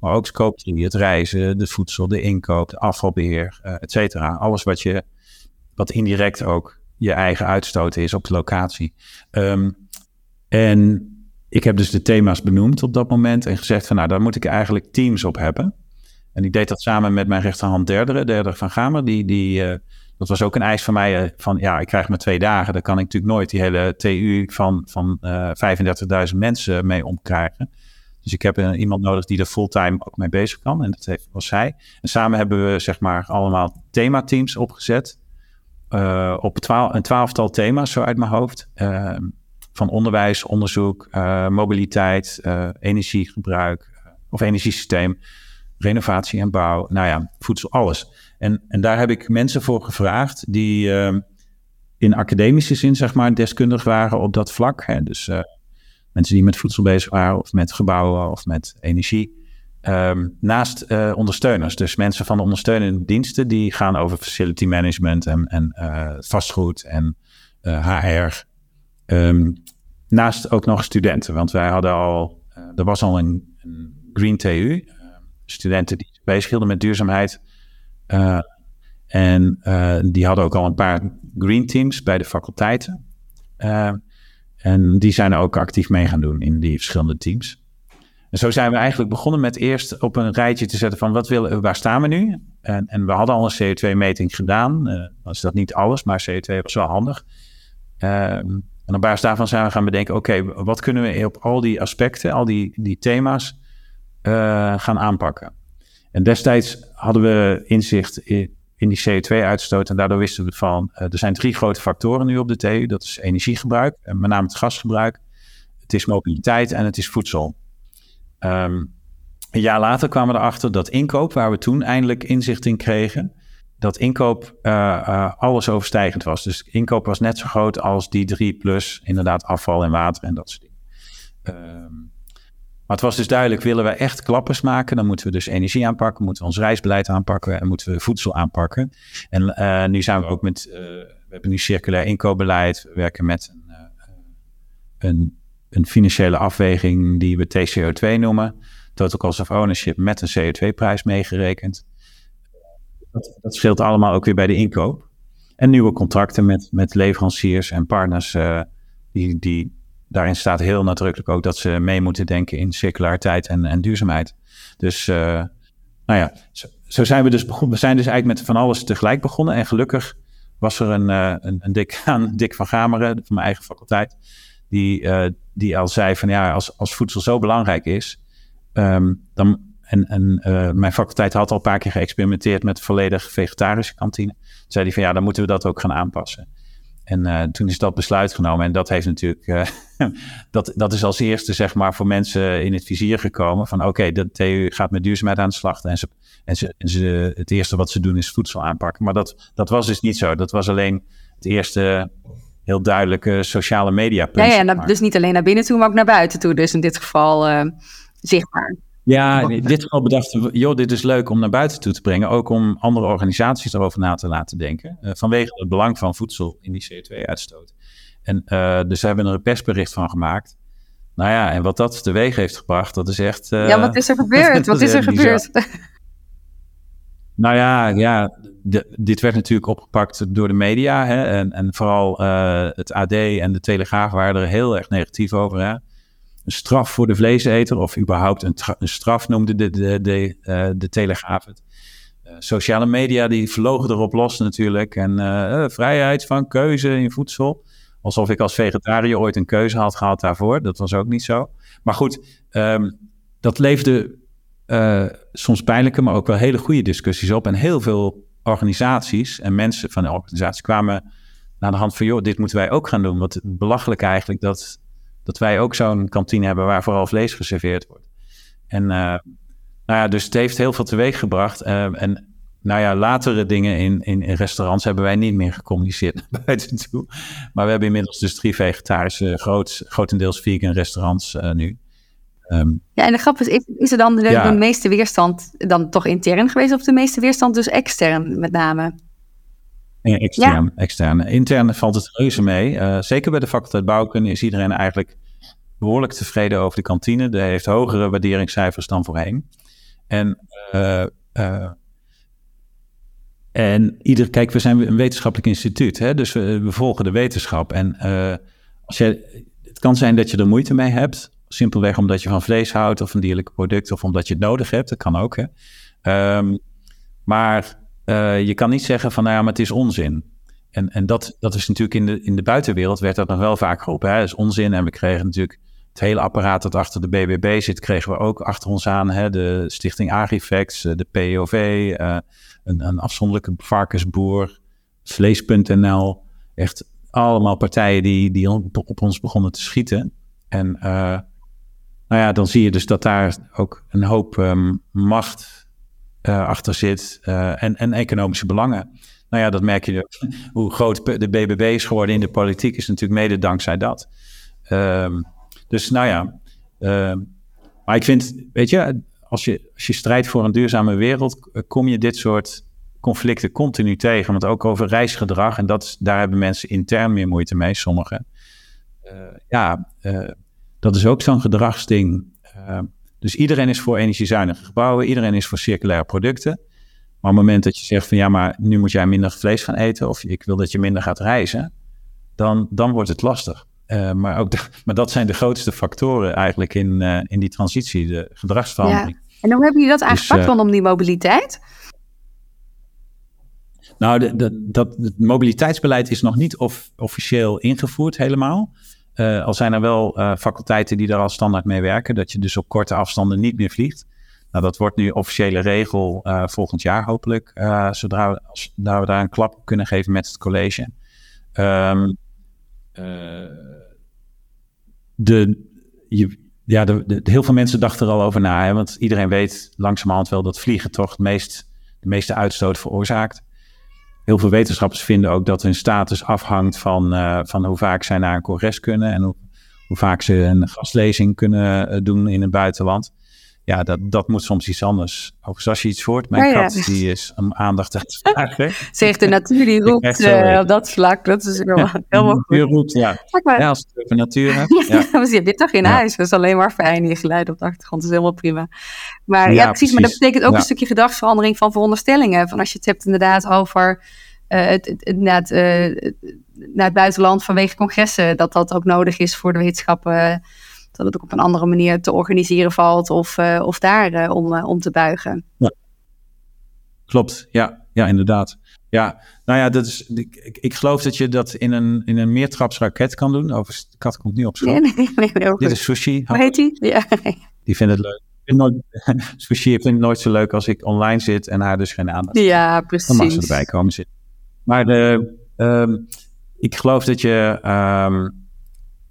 Maar ook scope 3, het reizen, de voedsel, de inkoop, de afvalbeheer, uh, et cetera. Alles wat, je, wat indirect ook je eigen uitstoot is op de locatie. Um, en ik heb dus de thema's benoemd op dat moment en gezegd van nou, daar moet ik eigenlijk teams op hebben. En ik deed dat samen met mijn rechterhand derde, derde van Gamer. Die, die, uh, dat was ook een eis van mij uh, van ja, ik krijg maar twee dagen. Daar kan ik natuurlijk nooit die hele TU van, van uh, 35.000 mensen mee omkrijgen. Dus ik heb iemand nodig die er fulltime ook mee bezig kan. En dat heeft, was zij. En samen hebben we zeg maar allemaal themateams opgezet. Uh, op een twaalftal thema's zo uit mijn hoofd. Uh, van onderwijs, onderzoek, uh, mobiliteit, energiegebruik of energiesysteem, renovatie en bouw. Nou ja, voedsel, alles. En, en daar heb ik mensen voor gevraagd die in academische zin zeg maar deskundig waren op dat vlak. Hè. Dus mensen die met voedsel bezig waren, of met gebouwen of met energie. Um, naast uh, ondersteuners, dus mensen van de ondersteunende diensten, die gaan over facility management en, en uh, vastgoed en HR. Um, naast ook nog studenten, want wij hadden al, er was al een, een Green TU, studenten die zich bezighielden met duurzaamheid. en die hadden ook al een paar green teams bij de faculteiten. En die zijn er ook actief mee gaan doen in die verschillende teams. En zo zijn we eigenlijk begonnen met eerst op een rijtje te zetten van wat willen, waar staan we nu? En, en we hadden al een CO2-meting gedaan. Uh, was dat niet alles, maar CO2 was wel handig. Uh, En op basis daarvan zijn we gaan bedenken, oké, wat kunnen we op al die aspecten, al die, die thema's gaan aanpakken? En destijds hadden we inzicht in, in die CO2-uitstoot en daardoor wisten we van, er zijn drie grote factoren nu op de TU. Dat is energiegebruik, en met name het gasgebruik. Het is mobiliteit en het is voedsel. Ehm, een jaar later kwamen we erachter dat inkoop, waar we toen eindelijk inzicht in kregen, dat inkoop uh, alles overstijgend was. Dus inkoop was net zo groot als die drie plus inderdaad afval en water en dat soort dingen. Ehm, maar het was dus duidelijk, willen we echt klappers maken, dan moeten we dus energie aanpakken, moeten we ons reisbeleid aanpakken en moeten we voedsel aanpakken. En uh, nu zijn we ook met, we hebben nu circulair inkoopbeleid, we werken met een, een, een financiële afweging die we TCO2 noemen total cost of ownership met een CO2-prijs meegerekend. Dat, dat, scheelt allemaal ook weer bij de inkoop. En nieuwe contracten met, met leveranciers en partners. Uh, die, die, daarin staat heel nadrukkelijk ook dat ze mee moeten denken in circulariteit en, en duurzaamheid. Dus, uh, nou ja, zo, zijn we dus begonnen. We zijn dus eigenlijk met van alles tegelijk begonnen. En gelukkig was er een, uh, een, een dik, aan Dick van Gameren van mijn eigen faculteit. Die, die al zei van ja, als, als voedsel zo belangrijk is, Ehm, dan, en en uh, mijn faculteit had al een paar keer geëxperimenteerd met volledig vegetarische kantine. Zei hij van ja, dan moeten we dat ook gaan aanpassen. En uh, toen is dat besluit genomen. En dat heeft natuurlijk, dat, dat is als eerste zeg maar voor mensen in het vizier gekomen. Van oké, okay, de TU gaat met duurzaamheid aan de slag. En, ze, en, ze, en ze, het eerste wat ze doen is voedsel aanpakken. Maar dat, dat was dus niet zo. Dat was alleen het eerste heel duidelijke sociale media punt. Ja, ja dus niet alleen naar binnen toe, maar ook naar buiten toe. Dus in dit geval zichtbaar. Ja, in dit geval bedachten we, joh, dit is leuk om naar buiten toe te brengen. Ook om andere organisaties erover na te laten denken. Uh, vanwege het belang van voedsel in die CO2-uitstoot. En uh, dus we hebben er een persbericht van gemaakt. Nou ja, en wat dat teweeg heeft gebracht, dat is echt... Ja, wat is er gebeurd? wat is er gebeurd? Nou ja, ja dit werd natuurlijk opgepakt door de media. Hè, en, en vooral het AD en de Telegraaf waren er heel erg negatief over. Een straf voor de vleeseter, of überhaupt een, straf noemde de, de, de, uh, de Telegraaf het. Uh, sociale media die vlogen erop los natuurlijk. En vrijheid van keuze in voedsel. Alsof ik als vegetariër ooit een keuze had gehad daarvoor. Dat was ook niet zo. Maar goed, um, dat leefde soms pijnlijke, maar ook wel hele goede discussies op. En heel veel organisaties en mensen van de organisatie kwamen naar de hand van... joh, dit moeten wij ook gaan doen. Wat belachelijk eigenlijk dat dat wij ook zo'n kantine hebben waar vooral vlees geserveerd wordt. En uh, nou ja, dus het heeft heel veel teweeg gebracht. Uh, en nou ja, latere dingen in, in, restaurants hebben wij niet meer gecommuniceerd naar buiten toe. Maar we hebben inmiddels dus drie vegetarische, groot, grotendeels vegan restaurants nu. Um, ja, en de grap is, is er dan de, ja, de, meeste weerstand dan toch intern geweest of de meeste weerstand dus extern met name? Nee, extern, ja. extern. Intern valt het reuze mee. Uh, zeker bij de faculteit bouwkunde is iedereen eigenlijk behoorlijk tevreden over de kantine. Die heeft hogere waarderingscijfers dan voorheen. En, uh, uh, en ieder, kijk, we zijn een wetenschappelijk instituut, hè? dus we, we volgen de wetenschap. En als je, het kan zijn dat je er moeite mee hebt, simpelweg omdat je van vlees houdt of van dierlijke producten, of omdat je het nodig hebt. Dat kan ook. Hè? Um, maar uh, je kan niet zeggen van, nou ja, maar het is onzin. En, en dat, dat is natuurlijk in de, in de buitenwereld werd dat nog wel vaak geroepen. Dat is onzin. En we kregen natuurlijk het hele apparaat dat achter de BBB zit, kregen we ook achter ons aan. Hè? De Stichting Agrifax, eh, de POV, eh, een, een afzonderlijke varkensboer, vlees.nl. Echt allemaal partijen die, die op ons begonnen te schieten. En uh, nou ja, dan zie je dus dat daar ook een hoop um, macht uh, achter zit uh, en, en economische belangen. Nou ja, dat merk je. Hoe groot de BBB is geworden in de politiek is natuurlijk mede dankzij dat. Um, dus nou ja, uh, maar ik vind, weet je, als je, als je strijdt voor een duurzame wereld, eh, kom je dit soort conflicten continu tegen. Want ook over reisgedrag, en dat, daar hebben mensen intern meer moeite mee, sommigen. Ja, dat is ook zo'n gedragsding. Dus iedereen is voor energiezuinige gebouwen, iedereen is voor circulaire producten. Maar op het moment dat je zegt van ja, maar nu moet jij minder vlees gaan eten of ik wil dat je minder gaat reizen, dan, dan wordt het lastig. Uh, maar, ook maar dat zijn de grootste factoren eigenlijk in, uh, in die transitie, de gedragsverandering. Ja. En hoe hebben jullie dat aangepakt dus, uh, rondom die mobiliteit? Nou, de, de, dat, het mobiliteitsbeleid is nog niet of, officieel ingevoerd helemaal. Uh, al zijn er wel uh, faculteiten die er al standaard mee werken, dat je dus op korte afstanden niet meer vliegt. Nou, dat wordt nu officiële regel uh, volgend jaar hopelijk, zodra we, als, we daar een klap kunnen geven met het college. Um, de, je, ja, de, de, heel veel mensen dachten er al over na, hè, want iedereen weet langzamerhand wel dat vliegen toch het meest, de meeste uitstoot veroorzaakt. Heel veel wetenschappers vinden ook dat hun status afhangt van, uh, van hoe vaak zij naar een congres kunnen en hoe, hoe vaak ze een gastlezing kunnen uh, doen in het buitenland. Ja, dat, dat moet soms iets anders. Overigens, als je iets hoort, mijn ja, kat ja. die is om aandacht te vragen. Zegt de natuur, die roept uh, op dat vlak. Dat is helemaal, helemaal goed. Die roept, ja. Maar, ja, als het over natuur hebt. Ja, je hebt toch in huis. Dat is alleen maar fijn, je geluid op de achtergrond. Dat is helemaal prima. Maar ja, precies, precies. Maar dat betekent ook een stukje gedragsverandering van veronderstellingen. Van als je het hebt inderdaad over uh, het, het, het, naar, het, uh, naar het buitenland vanwege congressen. Dat dat ook nodig is voor de wetenschappen dat het ook op een andere manier te organiseren valt of, uh, of daar uh, om, uh, om te buigen. Ja. Klopt, ja, ja, inderdaad. Ja, nou ja, dat is, ik, ik geloof dat je dat in een, in een meertrapsraket kan doen. Over, de kat komt nu op school. Nee, nee, nee, nee Dit is sushi. Hoe heet die? Ja. Die vindt het leuk. Nooit, sushi vindt het nooit zo leuk als ik online zit en haar dus geen aandacht. Ja, precies. Dan mag ze erbij komen zitten. Maar de, um, ik geloof dat je um,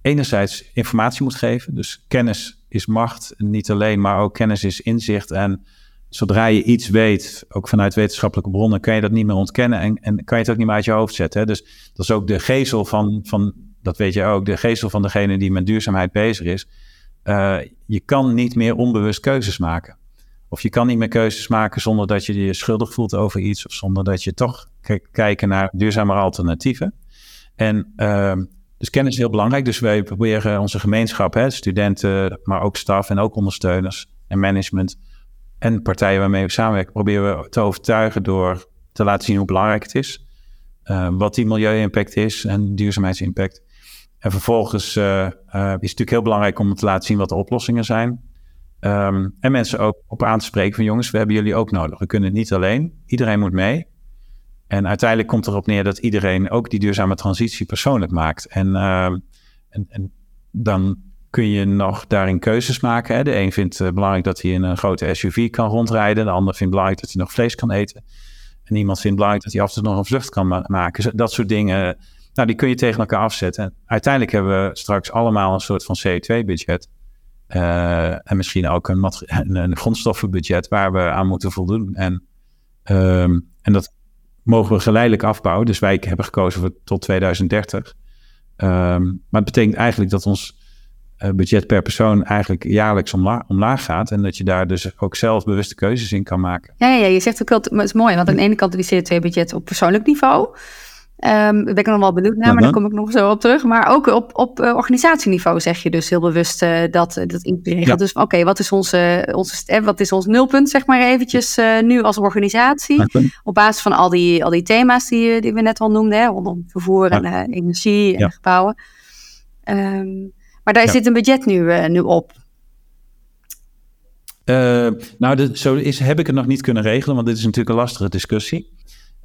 enerzijds informatie moet geven. Dus kennis is macht, niet alleen, maar ook kennis is inzicht. En zodra je iets weet, ook vanuit wetenschappelijke bronnen, kan je dat niet meer ontkennen en, en kan je het ook niet meer uit je hoofd zetten. Hè? Dus dat is ook de gezel van, van, dat weet je ook, de gezel van degene die met duurzaamheid bezig is. Uh, je kan niet meer onbewust keuzes maken. Of je kan niet meer keuzes maken zonder dat je je schuldig voelt over iets, of zonder dat je toch kijken naar duurzamere alternatieven. En uh, dus kennis is heel belangrijk. Dus wij proberen onze gemeenschap, hè, studenten, maar ook staf en ook ondersteuners en management en partijen waarmee we samenwerken, proberen we te overtuigen door te laten zien hoe belangrijk het is. Uh, wat die milieu-impact is en duurzaamheidsimpact. En vervolgens uh, uh, is het natuurlijk heel belangrijk om te laten zien wat de oplossingen zijn. Um, en mensen ook op aan te spreken van jongens, we hebben jullie ook nodig. We kunnen het niet alleen. Iedereen moet mee. En uiteindelijk komt erop neer dat iedereen ook die duurzame transitie persoonlijk maakt. En, uh, en, dan kun je nog daarin keuzes maken. Hè. De een vindt het belangrijk dat hij in een grote SUV kan rondrijden. De ander vindt belangrijk dat hij nog vlees kan eten. En iemand vindt belangrijk dat hij af en toe nog een vlucht kan ma maken. Dat soort dingen, nou, die kun je tegen elkaar afzetten. En uiteindelijk hebben we straks allemaal een soort van CO2-budget. Uh, en misschien ook een, een, grondstoffenbudget waar we aan moeten voldoen. En, um, en dat mogen we geleidelijk afbouwen. Dus wij hebben gekozen voor tot 2030. Um, ehm, maar het betekent eigenlijk dat ons uh, budget per persoon eigenlijk jaarlijks omla omlaag gaat. En dat je daar dus ook zelf bewuste keuzes in kan maken. Ja, ja je zegt ook wel, het is mooi, want aan de ene kant die CO2-budget op persoonlijk niveau. Um, ben ik nog wel benieuwd naar, maar daar kom ik nog zo op terug. Maar ook op, op uh, organisatieniveau zeg je dus heel bewust uh, dat, dat integreert. Ja. Dus oké, okay, wat is onze, onze wat is ons nulpunt, zeg maar eventjes uh, nu als organisatie? Op basis van al die, al die thema's die, die we net al noemden, hè, rondom vervoer en energie en gebouwen. Um, maar daar zit een budget nu, nu op. nou, de, zo is, heb ik het nog niet kunnen regelen, want dit is natuurlijk een lastige discussie.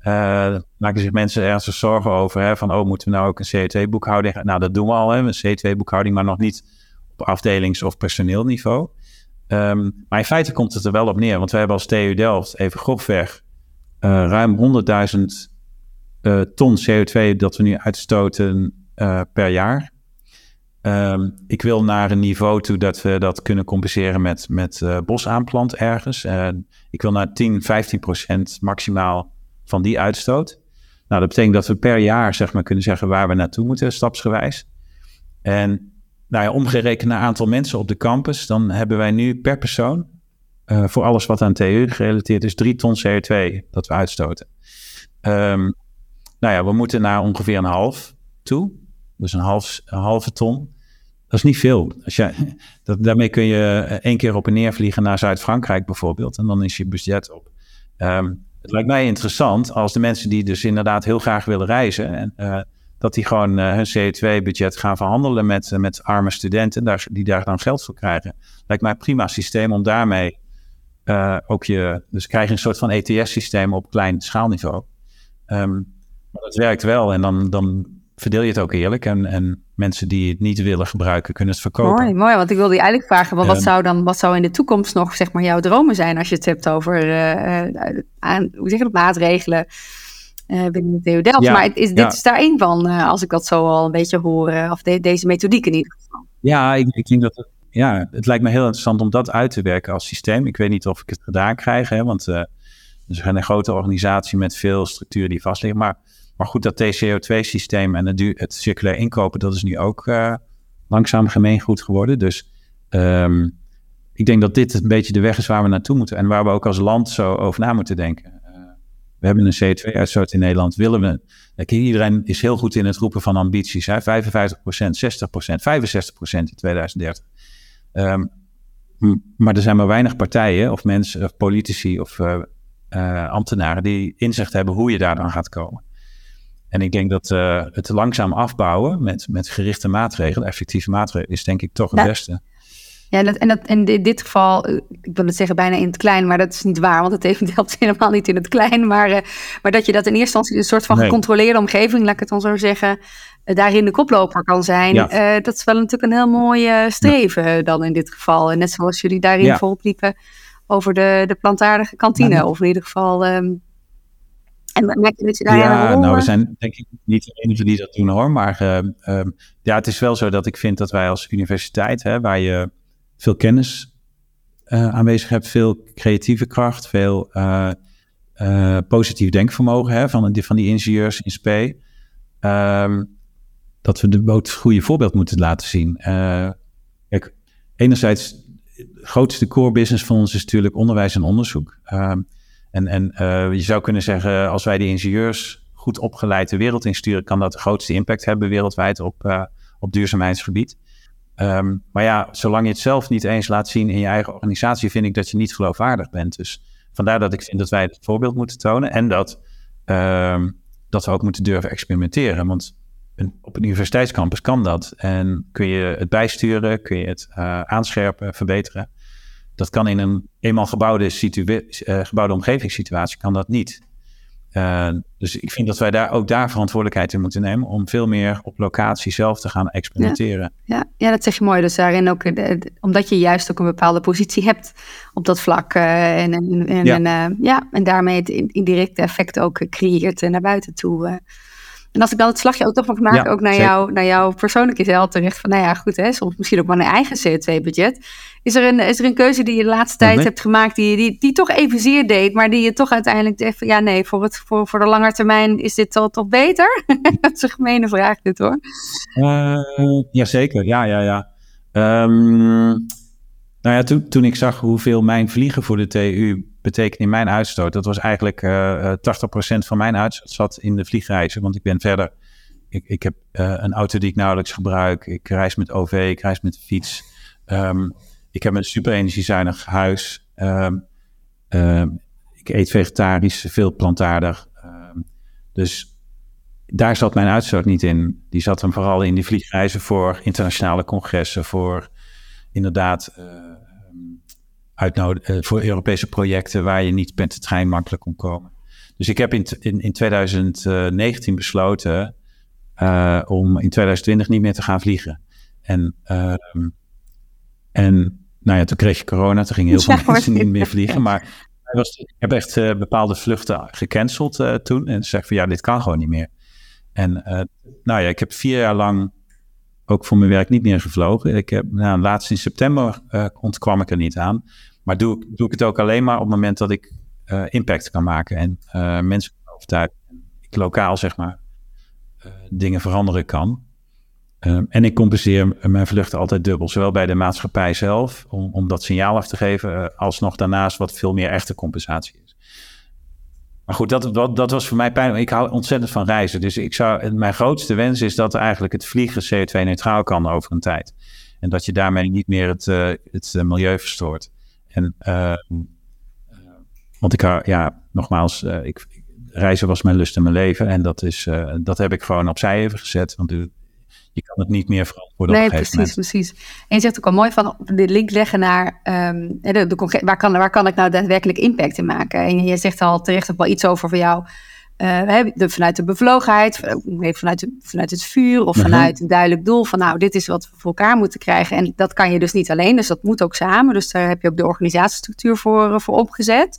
Uh, maken zich mensen ernstig zorgen over. Hè, van, oh, moeten we nou ook een CO2-boekhouding? Nou, dat doen we al, hè, een CO2-boekhouding, maar nog niet op afdelings- of personeelniveau. Um, maar in feite komt het er wel op neer, want wij hebben als TU Delft, even grofweg, uh, ruim 100.000 uh, ton CO2 dat we nu uitstoten per jaar. Um, ik wil naar een niveau toe dat we dat kunnen compenseren met, met bosaanplant ergens. ik wil naar 10, 15 procent maximaal van die uitstoot. Nou, dat betekent dat we per jaar zeg maar, kunnen zeggen waar we naartoe moeten, stapsgewijs. En nou ja, omgerekend naar aantal mensen op de campus, dan hebben wij nu per persoon, uh, voor alles wat aan TU gerelateerd is, drie ton CO2 dat we uitstoten. Um, nou ja, we moeten naar ongeveer een half toe. Dus een, half, halve ton. Dat is niet veel. Als je, dat, daarmee kun je één keer op en neer vliegen naar Zuid-Frankrijk bijvoorbeeld. En dan is je budget op. Um, het lijkt mij interessant als de mensen die dus inderdaad heel graag willen reizen, en, uh, dat die gewoon uh, hun CO2-budget gaan verhandelen met, uh, met arme studenten, daar, die daar dan geld voor krijgen. Lijkt mij een prima systeem om daarmee ook je. Dus krijg je een soort van ETS-systeem op klein schaalniveau. Ehm, maar dat werkt wel en dan, dan verdeel je het ook eerlijk. En, en mensen die het niet willen gebruiken, kunnen het verkopen. Mooi, mooi. Want ik wilde je eigenlijk vragen, wat, wat zou dan, wat zou in de toekomst nog, zeg maar, jouw dromen zijn als je het hebt over uh, aan, hoe zeg je dat, maatregelen uh, binnen de TU Delft. maar is, dit is daar één van, als ik dat zo al een beetje hoor, of deze methodiek in ieder geval. Ja, ik, ik denk dat het, ja, het lijkt me heel interessant om dat uit te werken als systeem. Ik weet niet of ik het gedaan krijg, hè, want uh, we zijn een grote organisatie met veel structuren die vastliggen. Maar maar goed, dat TCO2-systeem en het, het, circulair inkopen, dat is nu ook uh, langzaam gemeengoed geworden. Dus um, ik denk dat dit een beetje de weg is waar we naartoe moeten. En waar we ook als land zo over na moeten denken. Uh, we hebben een CO2-uitstoot in Nederland. Willen we. Kijk, iedereen is heel goed in het roepen van ambities. Hè? 55%, 60%, 65% in 2030. Um, maar er zijn maar weinig partijen of mensen, of politici of uh, ambtenaren die inzicht hebben hoe je daar dan gaat komen. En ik denk dat uh, het langzaam afbouwen met, met gerichte maatregelen, effectieve maatregelen, is denk ik toch het beste. Ja, dat, en dat, in dit geval, eh, ik wil het zeggen bijna in het klein, maar dat is niet waar, want het heeft helpt helemaal niet in het klein. Maar, uh, maar dat je dat in eerste instantie een soort van gecontroleerde omgeving, laat ik het dan zo zeggen, uh, daarin de koploper kan zijn. Ja. dat is wel natuurlijk een heel mooi streven dan in dit geval. En net zoals jullie daarin ja. volop liepen over de, de plantaardige kantine, of in ieder geval um, en merk je dat je daar Ja, nou, we zijn denk ik niet de enige die dat doen hoor. Maar uh, ja, het is wel zo dat ik vind dat wij als universiteit, hè, waar je veel kennis uh, aanwezig hebt, veel creatieve kracht, veel uh, positief denkvermogen hè, van, die, van die ingenieurs in SP, ehm, dat we de, het goede voorbeeld moeten laten zien. kijk, enerzijds, het grootste core business van ons is natuurlijk onderwijs en onderzoek. Ehm, en, en uh, je zou kunnen zeggen, als wij die ingenieurs goed opgeleid de wereld insturen, kan dat de grootste impact hebben wereldwijd op, uh, op duurzaamheidsgebied. Um, maar ja, zolang je het zelf niet eens laat zien in je eigen organisatie, vind ik dat je niet geloofwaardig bent. Dus vandaar dat ik vind dat wij het voorbeeld moeten tonen en dat, um, dat we ook moeten durven experimenteren. Want op een universiteitscampus kan dat. En kun je het bijsturen, kun je het uh, aanscherpen, verbeteren. Dat kan in een eenmaal gebouwde, uh, gebouwde omgevingssituatie kan dat niet. Uh, dus ik vind dat wij daar ook daar verantwoordelijkheid in moeten nemen om veel meer op locatie zelf te gaan experimenteren. Ja, ja, ja dat zeg je mooi. Dus daarin ook, de, omdat je juist ook een bepaalde positie hebt op dat vlak. Uh, en, en, ja. ja. en daarmee het indirecte effect ook creëert naar buiten toe. En als ik dan het slagje ook toch mag maken, ook naar, jou, naar jouw persoonlijke zelf terecht. Van nou ja, goed, hè, soms misschien ook maar een eigen CO2-budget. Is, er een, is er een keuze die je de laatste tijd hebt gemaakt, die, die, die toch evenzeer deed, maar die je toch uiteindelijk dacht van ja, nee, voor, het, voor, voor de lange termijn is dit toch, toch beter? dat is een gemene vraag, dit hoor. Uh, jazeker, ja, ja, ja. Um, nou ja, toen, toen ik zag hoeveel mijn vliegen voor de TU betekent in mijn uitstoot. Dat was eigenlijk uh, 80% van mijn uitstoot zat in de vliegreizen. Want ik ben verder. Ik, ik heb uh, een auto die ik nauwelijks gebruik. Ik reis met OV, ik reis met de fiets. Um, ik heb een super energiezuinig huis. Um, um, ik eet vegetarisch, veel plantaardig. dus daar zat mijn uitstoot niet in. Die zat hem vooral in die vliegreizen voor internationale congressen, voor inderdaad. Uitnodigen uh, voor Europese projecten waar je niet met de trein makkelijk kon komen. Dus ik heb in, in, in 2019 besloten uh, om in 2020 niet meer te gaan vliegen. En, en nou ja, toen kreeg je corona, toen gingen heel veel ja, mensen niet meer vliegen. Maar was, ik heb echt uh, bepaalde vluchten gecanceld uh, toen. En zei van ja, dit kan gewoon niet meer. En nou ja, ik heb vier jaar lang ook voor mijn werk niet meer gevlogen. Ik heb, nou, laatst in september ontkwam ik er niet aan. Maar doe, doe ik het ook alleen maar op het moment dat ik impact kan maken en mensen kan overtuigen. Ik lokaal, zeg maar, dingen veranderen kan. En ik compenseer mijn vluchten altijd dubbel. Zowel bij de maatschappij zelf, om, dat signaal af te geven, als nog daarnaast wat veel meer echte compensatie is. Maar goed, dat, dat, was voor mij pijn. Ik hou ontzettend van reizen. Dus ik zou, mijn grootste wens is dat eigenlijk het vliegen CO2-neutraal kan over een tijd. En dat je daarmee niet meer het, het milieu verstoort. En, uh, want ik, ja, nogmaals, ik, reizen was mijn lust in mijn leven. En dat, is, dat heb ik gewoon opzij even gezet. Want je, kan het niet meer verantwoorden nee, precies, precies. En je zegt ook al mooi van de link leggen naar um, de, de, waar, kan, waar kan ik nou daadwerkelijk impact in maken? En je zegt al terecht ook wel iets over voor jou. uh, de, vanuit de bevlogenheid, vanuit, de, vanuit het vuur of mhm. vanuit een duidelijk doel van nou, dit is wat we voor elkaar moeten krijgen. En dat kan je dus niet alleen, dus dat moet ook samen. Dus daar heb je ook de organisatiestructuur voor, uh, voor opgezet.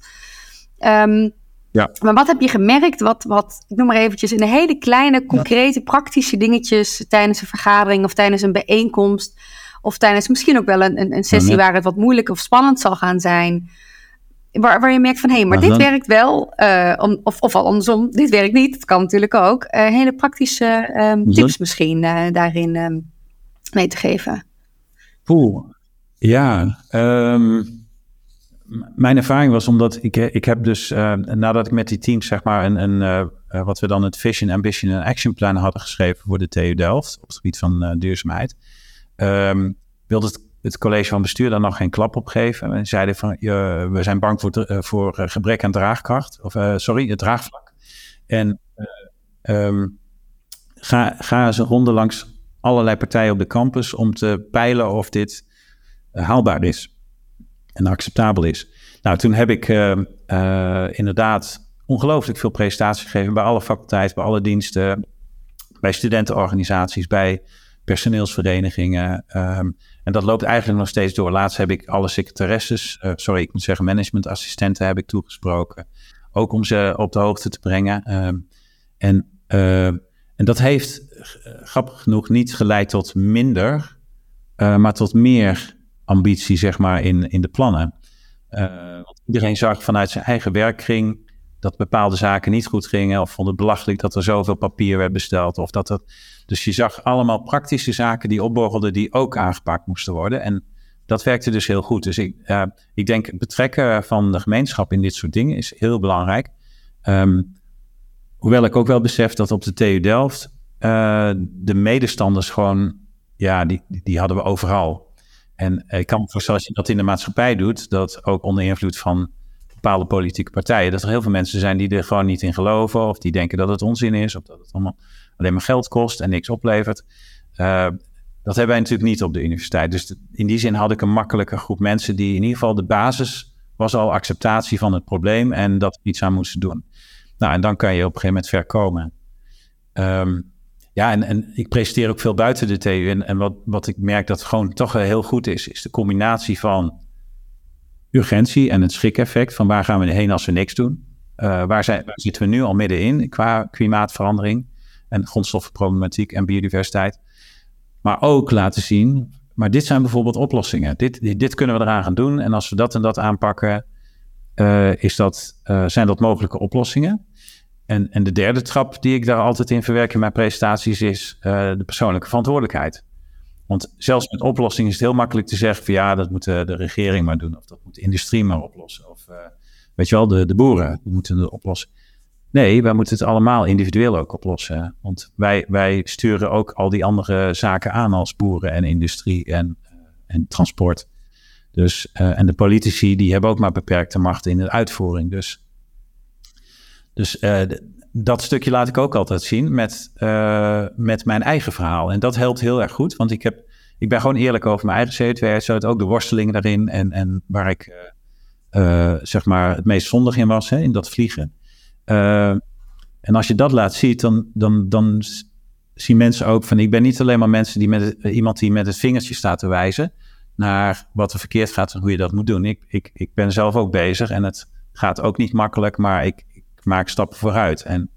Um, ja. Maar wat heb je gemerkt, wat, wat, ik noem maar eventjes, in de hele kleine, concrete, praktische dingetjes tijdens een vergadering of tijdens een bijeenkomst of tijdens misschien ook wel een, een, een sessie waar het wat moeilijk of spannend zal gaan zijn. Waar, waar je merkt van, hé, hey, maar dit werkt wel. Uh, om, of, of andersom, dit werkt niet. Dat kan natuurlijk ook. Uh, hele praktische um, tips misschien uh, daarin um, mee te geven. Poeh, ja. Um, mijn ervaring was omdat ik, ik heb dus, nadat ik met die teams zeg maar een, een wat we dan het Vision, Ambition en Action Plan hadden geschreven voor de TU Delft op het gebied van duurzaamheid, wilde het het college van bestuur daar nog geen klap op geven. En zeiden van, we zijn bang voor, voor eh, gebrek aan draagkracht. Of sorry, het draagvlak. En um, ga, ga eens een langs allerlei partijen op de campus om te peilen of dit haalbaar is en acceptabel is. Nou, toen heb ik inderdaad ongelooflijk veel presentaties gegeven bij alle faculteiten, bij alle diensten, bij studentenorganisaties, bij personeelsverenigingen. Um, en dat loopt eigenlijk nog steeds door. Laatst heb ik alle secretaresses, uh, sorry, ik moet zeggen managementassistenten heb ik toegesproken. Ook om ze op de hoogte te brengen. Um, en, uh, en dat heeft grappig genoeg niet geleid tot minder, maar tot meer ambitie, zeg maar, in, in de plannen. want iedereen zag vanuit zijn eigen werkkring dat bepaalde zaken niet goed gingen. Of vond het belachelijk dat er zoveel papier werd besteld. Of dat het, dus je zag allemaal praktische zaken die opborrelden die ook aangepakt moesten worden. En dat werkte dus heel goed. Dus ik, uh, ik denk het betrekken van de gemeenschap in dit soort dingen is heel belangrijk. Um, hoewel ik ook wel besef dat op de TU Delft uh, de medestanders gewoon, ja, die, die hadden we overal. En ik kan me voorstellen als je dat in de maatschappij doet, dat ook onder invloed van bepaalde politieke partijen, dat er heel veel mensen zijn die er gewoon niet in geloven, of die denken dat het onzin is, of dat het allemaal alleen maar geld kost en niks oplevert. Uh, dat hebben wij natuurlijk niet op de universiteit. Dus in die zin had ik een makkelijke groep mensen die in ieder geval de basis was al acceptatie van het probleem en dat we iets aan moesten doen. Nou, en dan kan je op een gegeven moment ver komen. Um, ja, en, ik presenteer ook veel buiten de TU. En, en wat, wat ik merk dat gewoon toch heel goed is, is de combinatie van urgentie en het schrik-effect van waar gaan we heen als we niks doen. Uh, waar, zijn, zitten we nu al middenin qua klimaatverandering en grondstoffenproblematiek en biodiversiteit. Maar ook laten zien, maar dit zijn bijvoorbeeld oplossingen. Dit, dit, kunnen we eraan gaan doen. En als we dat en dat aanpakken, uh, is dat, uh, zijn dat mogelijke oplossingen. En, en de derde trap die ik daar altijd in verwerk in mijn presentaties is de persoonlijke verantwoordelijkheid. Want zelfs met oplossingen is het heel makkelijk te zeggen van ja, dat moet de, de regering maar doen. Of dat moet de industrie maar oplossen. Of uh, weet je wel, de, de boeren moeten het oplossen. Nee, wij moeten het allemaal individueel ook oplossen. Want wij, wij sturen ook al die andere zaken aan als boeren en industrie en, en transport. Dus, en de politici die hebben ook maar beperkte macht in de uitvoering. Dus, dus dat stukje laat ik ook altijd zien met, uh, met mijn eigen verhaal. En dat helpt heel erg goed, want ik, heb, ik ben gewoon eerlijk over mijn eigen CO2-uitstoot. Ook de worsteling daarin en, en waar ik uh, zeg maar het meest zondig in was, hè, in dat vliegen. en als je dat laat zien, dan, dan, dan zien mensen ook van... ik ben niet alleen maar mensen die met, iemand die met het vingertje staat te wijzen... naar wat er verkeerd gaat en hoe je dat moet doen. Ik, ik, ik ben zelf ook bezig en het gaat ook niet makkelijk, maar ik, maak stappen vooruit. En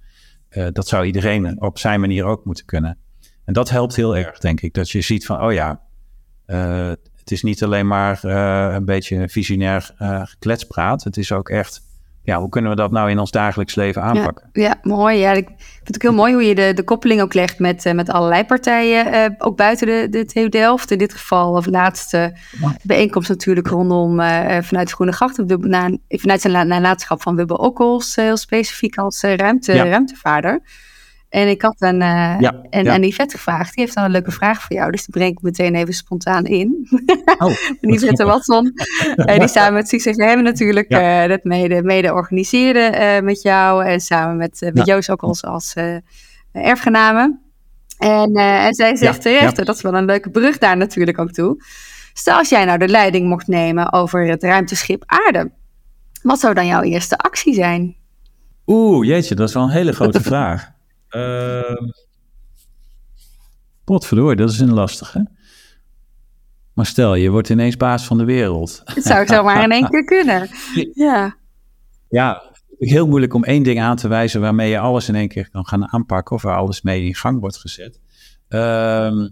uh, dat zou iedereen op zijn manier ook moeten kunnen. En dat helpt heel erg, denk ik. Dat je ziet van, oh ja, uh, het is niet alleen maar uh, een beetje visionair gekletspraat. Het is ook echt ja, hoe kunnen we dat nou in ons dagelijks leven aanpakken? Ja, ja mooi. Ja, ik vind het ook heel mooi hoe je de, de koppeling ook legt met, uh, met allerlei partijen, uh, ook buiten de, de TU Delft. In dit geval, of laatste bijeenkomst natuurlijk rondom uh, vanuit Groene Gracht, vanuit zijn nalatenschap van Wubbe Okkels, heel specifiek als ruimte, ja. ruimtevaarder. En ik had een, uh, ja, en, ja. Yvette gevraagd. Die heeft dan een leuke vraag voor jou. Dus die breng ik meteen even spontaan in. Oh, en Yvette Watson. uh, die samen met hebben natuurlijk ja. uh, dat mede, mede organiseerde met jou. En samen met, met Joost ook als, als erfgename. En, en zij zegt terecht, dat is wel een leuke brug daar natuurlijk ook toe. Stel als jij nou de leiding mocht nemen over het ruimteschip Aarde. Wat zou dan jouw eerste actie zijn? Oeh, jeetje, dat is wel een hele grote vraag. Uh, potverdorie, dat is een lastige. Maar stel, je wordt ineens baas van de wereld. Het zou zomaar in één keer kunnen. Ja. Ja, heel moeilijk om één ding aan te wijzen waarmee je alles in één keer kan gaan aanpakken of waar alles mee in gang wordt gezet. Uh,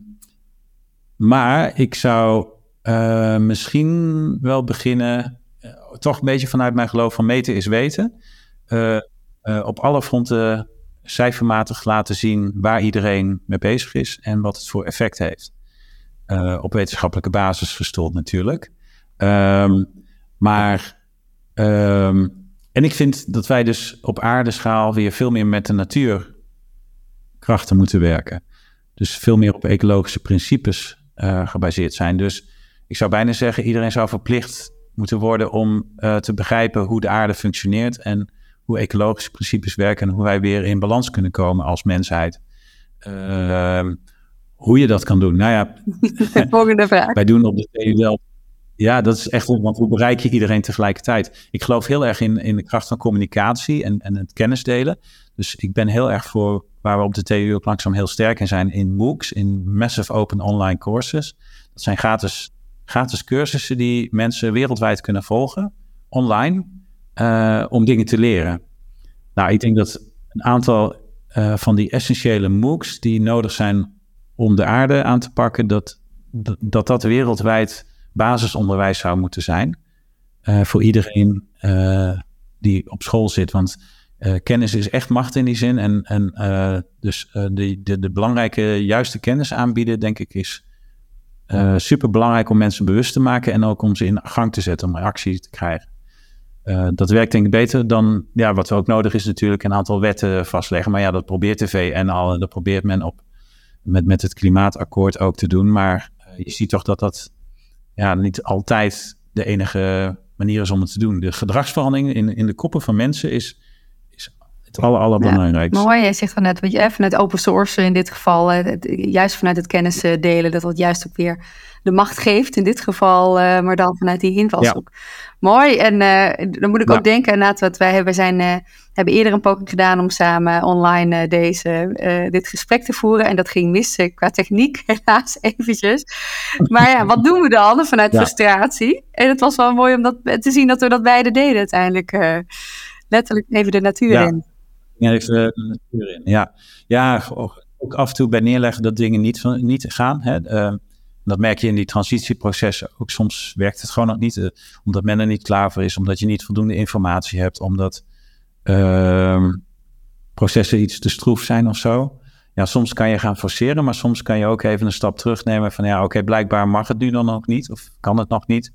maar ik zou uh, misschien wel beginnen, uh, toch een beetje vanuit mijn geloof van meten is weten. Uh, op alle fronten cijfermatig laten zien waar iedereen mee bezig is en wat het voor effect heeft. op wetenschappelijke basis gestoeld natuurlijk. Um, maar, um, en ik vind dat wij dus op aardeschaal weer veel meer met de natuurkrachten moeten werken. Dus veel meer op ecologische principes uh, gebaseerd zijn. Dus ik zou bijna zeggen, iedereen zou verplicht moeten worden om uh, te begrijpen hoe de aarde functioneert en hoe ecologische principes werken en hoe wij weer in balans kunnen komen als mensheid. Uh, hoe je dat kan doen. Nou ja, volgende vraag. wij doen op de TU wel. Ja, dat is echt, want hoe bereik je iedereen tegelijkertijd? Ik geloof heel erg in, in de kracht van communicatie en, en het kennis delen. Dus ik ben heel erg voor waar we op de TU ook langzaam heel sterk in zijn, in MOOCs, in Massive Open Online Courses. Dat zijn gratis, gratis cursussen die mensen wereldwijd kunnen volgen, online, uh, om dingen te leren. Nou, ik denk dat een aantal uh, van die essentiële MOOCs die nodig zijn om de aarde aan te pakken, dat dat, dat wereldwijd basisonderwijs zou moeten zijn. Uh, voor iedereen die op school zit. Want kennis is echt macht in die zin. En, en dus de, de, de, belangrijke, juiste kennis aanbieden, denk ik, is super belangrijk om mensen bewust te maken en ook om ze in gang te zetten, om actie te krijgen. Dat werkt denk ik beter dan, ja, wat ook nodig is natuurlijk, een aantal wetten vastleggen. Maar ja, dat probeert tv en al, dat probeert men op, met, met het klimaatakkoord ook te doen. Maar je ziet toch dat dat ja, niet altijd de enige manier is om het te doen. De gedragsverandering in, in de koppen van mensen is het aller, allerbelangrijkste. Ja, mooi, je zegt dan net, wat je, vanuit open source in dit geval, het, juist vanuit het kennis delen, dat dat juist ook weer de macht geeft in dit geval, uh, maar dan vanuit die invalshoek. Ja. Mooi, en uh, dan moet ik ook denken, inderdaad, wat wij hebben, zijn, uh, hebben eerder een poging gedaan om samen online deze, dit gesprek te voeren. En dat ging mis qua techniek, helaas eventjes. Maar ja, wat doen we dan vanuit ja. frustratie? En het was wel mooi om dat, te zien dat we dat beide deden uiteindelijk. letterlijk even de natuur ja. in. De natuur in. Ja, ja ook af en toe bij neerleggen dat dingen niet, niet gaan. Hè. Uh, dat merk je in die transitieprocessen. Ook soms werkt het gewoon nog niet, uh, omdat men er niet klaar voor is, omdat je niet voldoende informatie hebt, omdat uh, processen iets te stroef zijn of zo. Ja, soms kan je gaan forceren, maar soms kan je ook even een stap terugnemen van ja, oké, blijkbaar mag het nu dan ook niet of kan het nog niet.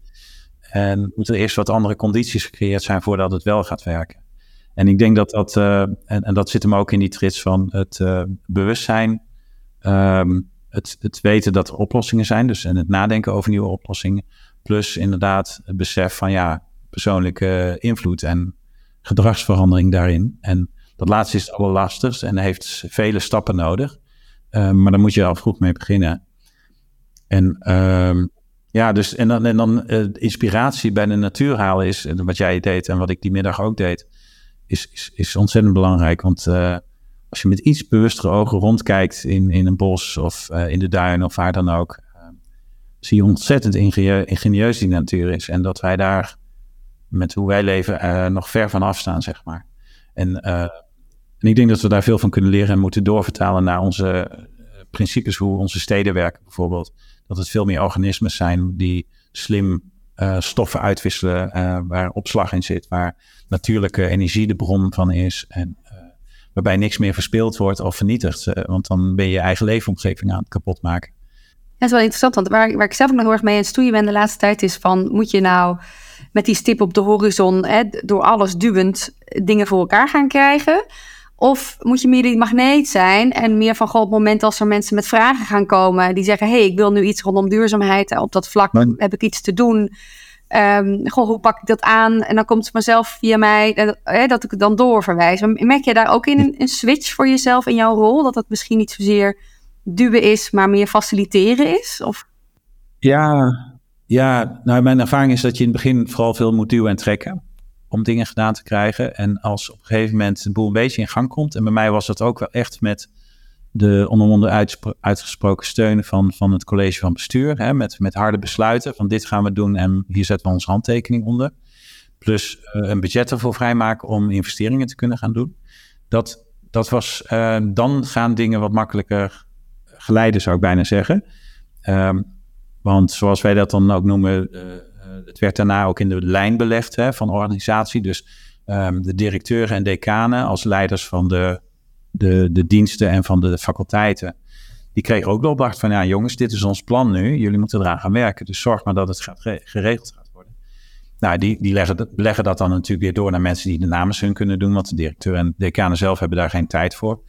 En moeten er eerst wat andere condities gecreëerd zijn voordat het wel gaat werken. En ik denk dat dat, uh, en, en, dat zit hem ook in die trits van het uh, bewustzijn, um, het, het, weten dat er oplossingen zijn, dus en het nadenken over nieuwe oplossingen, plus inderdaad het besef van ja, persoonlijke invloed en gedragsverandering daarin. En dat laatste is het allerlastigst en heeft vele stappen nodig, uh, maar daar moet je al vroeg mee beginnen. En um, ja, dus en dan, en dan inspiratie bij de natuur halen is wat jij deed en wat ik die middag ook deed is, is, is ontzettend belangrijk. Want uh, als je met iets bewustere ogen rondkijkt in, in een bos of uh, in de duin of waar dan ook, uh, zie je ontzettend ingenieus die natuur is. En dat wij daar met hoe wij leven nog ver van afstaan, zeg maar. En, en ik denk dat we daar veel van kunnen leren en moeten doorvertalen naar onze principes, hoe onze steden werken bijvoorbeeld. Dat het veel meer organismen zijn die slim stoffen uitwisselen, waar opslag in zit, waar natuurlijke energie de bron van is. En uh, waarbij niks meer verspild wordt of vernietigd. Want dan ben je je eigen leefomgeving aan het kapot maken. Dat is wel interessant, want waar, waar ik zelf ook nog heel erg mee aan het stoeien ben de laatste tijd is van, moet je nou met die stip op de horizon, hè, door alles duwend, dingen voor elkaar gaan krijgen? Of moet je meer die magneet zijn en meer van, goh, op het moment als er mensen met vragen gaan komen, die zeggen, hé, hey, ik wil nu iets rondom duurzaamheid, op dat vlak heb ik iets te doen. Um, goh, hoe pak ik dat aan? En dan komt het vanzelf via mij eh, dat ik het dan doorverwijs. Merk je daar ook in een, een, switch voor jezelf in jouw rol? Dat het misschien niet zozeer duwen is, maar meer faciliteren is? Of? Ja, ja, nou mijn ervaring is dat je in het begin vooral veel moet duwen en trekken. Om dingen gedaan te krijgen. En als op een gegeven moment de boel een beetje in gang komt. En bij mij was dat ook wel echt met de onder uitgesproken steun van, van het college van bestuur. Hè, met, met harde besluiten van dit gaan we doen en hier zetten we onze handtekening onder. Plus uh, een budget ervoor vrijmaken om investeringen te kunnen gaan doen. Dat, dat was, uh, dan gaan dingen wat makkelijker geleiden, zou ik bijna zeggen. Um, want zoals wij dat dan ook noemen, uh, het werd daarna ook in de lijn belegd hè, van organisatie. Dus um, de directeuren en decanen als leiders van de, de, de diensten en van de faculteiten. Die kregen ook de opdracht van, ja jongens, dit is ons plan nu. Jullie moeten eraan gaan werken. Dus zorg maar dat het gaat, geregeld gaat worden. Nou, die, die leggen, dat dan natuurlijk weer door naar mensen die de namens hun kunnen doen. Want de directeur en decanen zelf hebben daar geen tijd voor.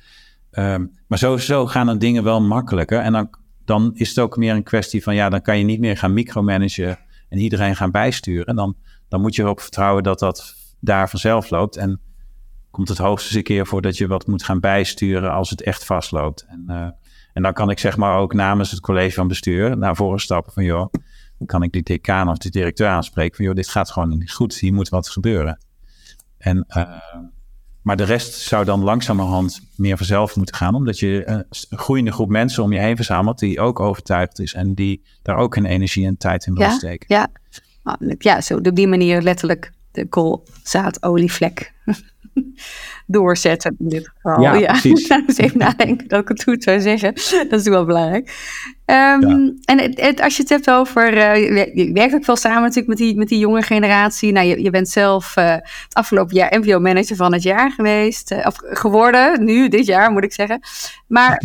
Um, maar sowieso gaan dan dingen wel makkelijker. En dan, dan is het ook meer een kwestie van, ja, dan kan je niet meer gaan micromanagen en iedereen gaan bijsturen. En dan, dan moet je erop vertrouwen dat dat daar vanzelf loopt. En komt het hoogstens een keer voor dat je wat moet gaan bijsturen als het echt vastloopt. En, uh, en dan kan ik zeg maar ook namens het college van bestuur naar voren stappen van joh, dan kan ik die decaan of de directeur aanspreken van joh, dit gaat gewoon niet goed, hier moet wat gebeuren. En uh, maar de rest zou dan langzamerhand meer vanzelf moeten gaan, omdat je een groeiende groep mensen om je heen verzamelt die ook overtuigd is en die daar ook hun energie en tijd in wil steken. Ja, ja, zo op die manier letterlijk de koolzaadolievlek doorzetten in dit geval. Ja, ja. precies. nou, eens even nadenken dat ik het goed zou zeggen. Dat is wel belangrijk. Um, En het, het, als je het hebt over, uh, je werkt ook veel samen natuurlijk met die, met die jonge generatie. Nou, je, je bent zelf uh, het afgelopen jaar MVO-manager van het jaar geweest. Uh, of geworden, nu, dit jaar moet ik zeggen. Maar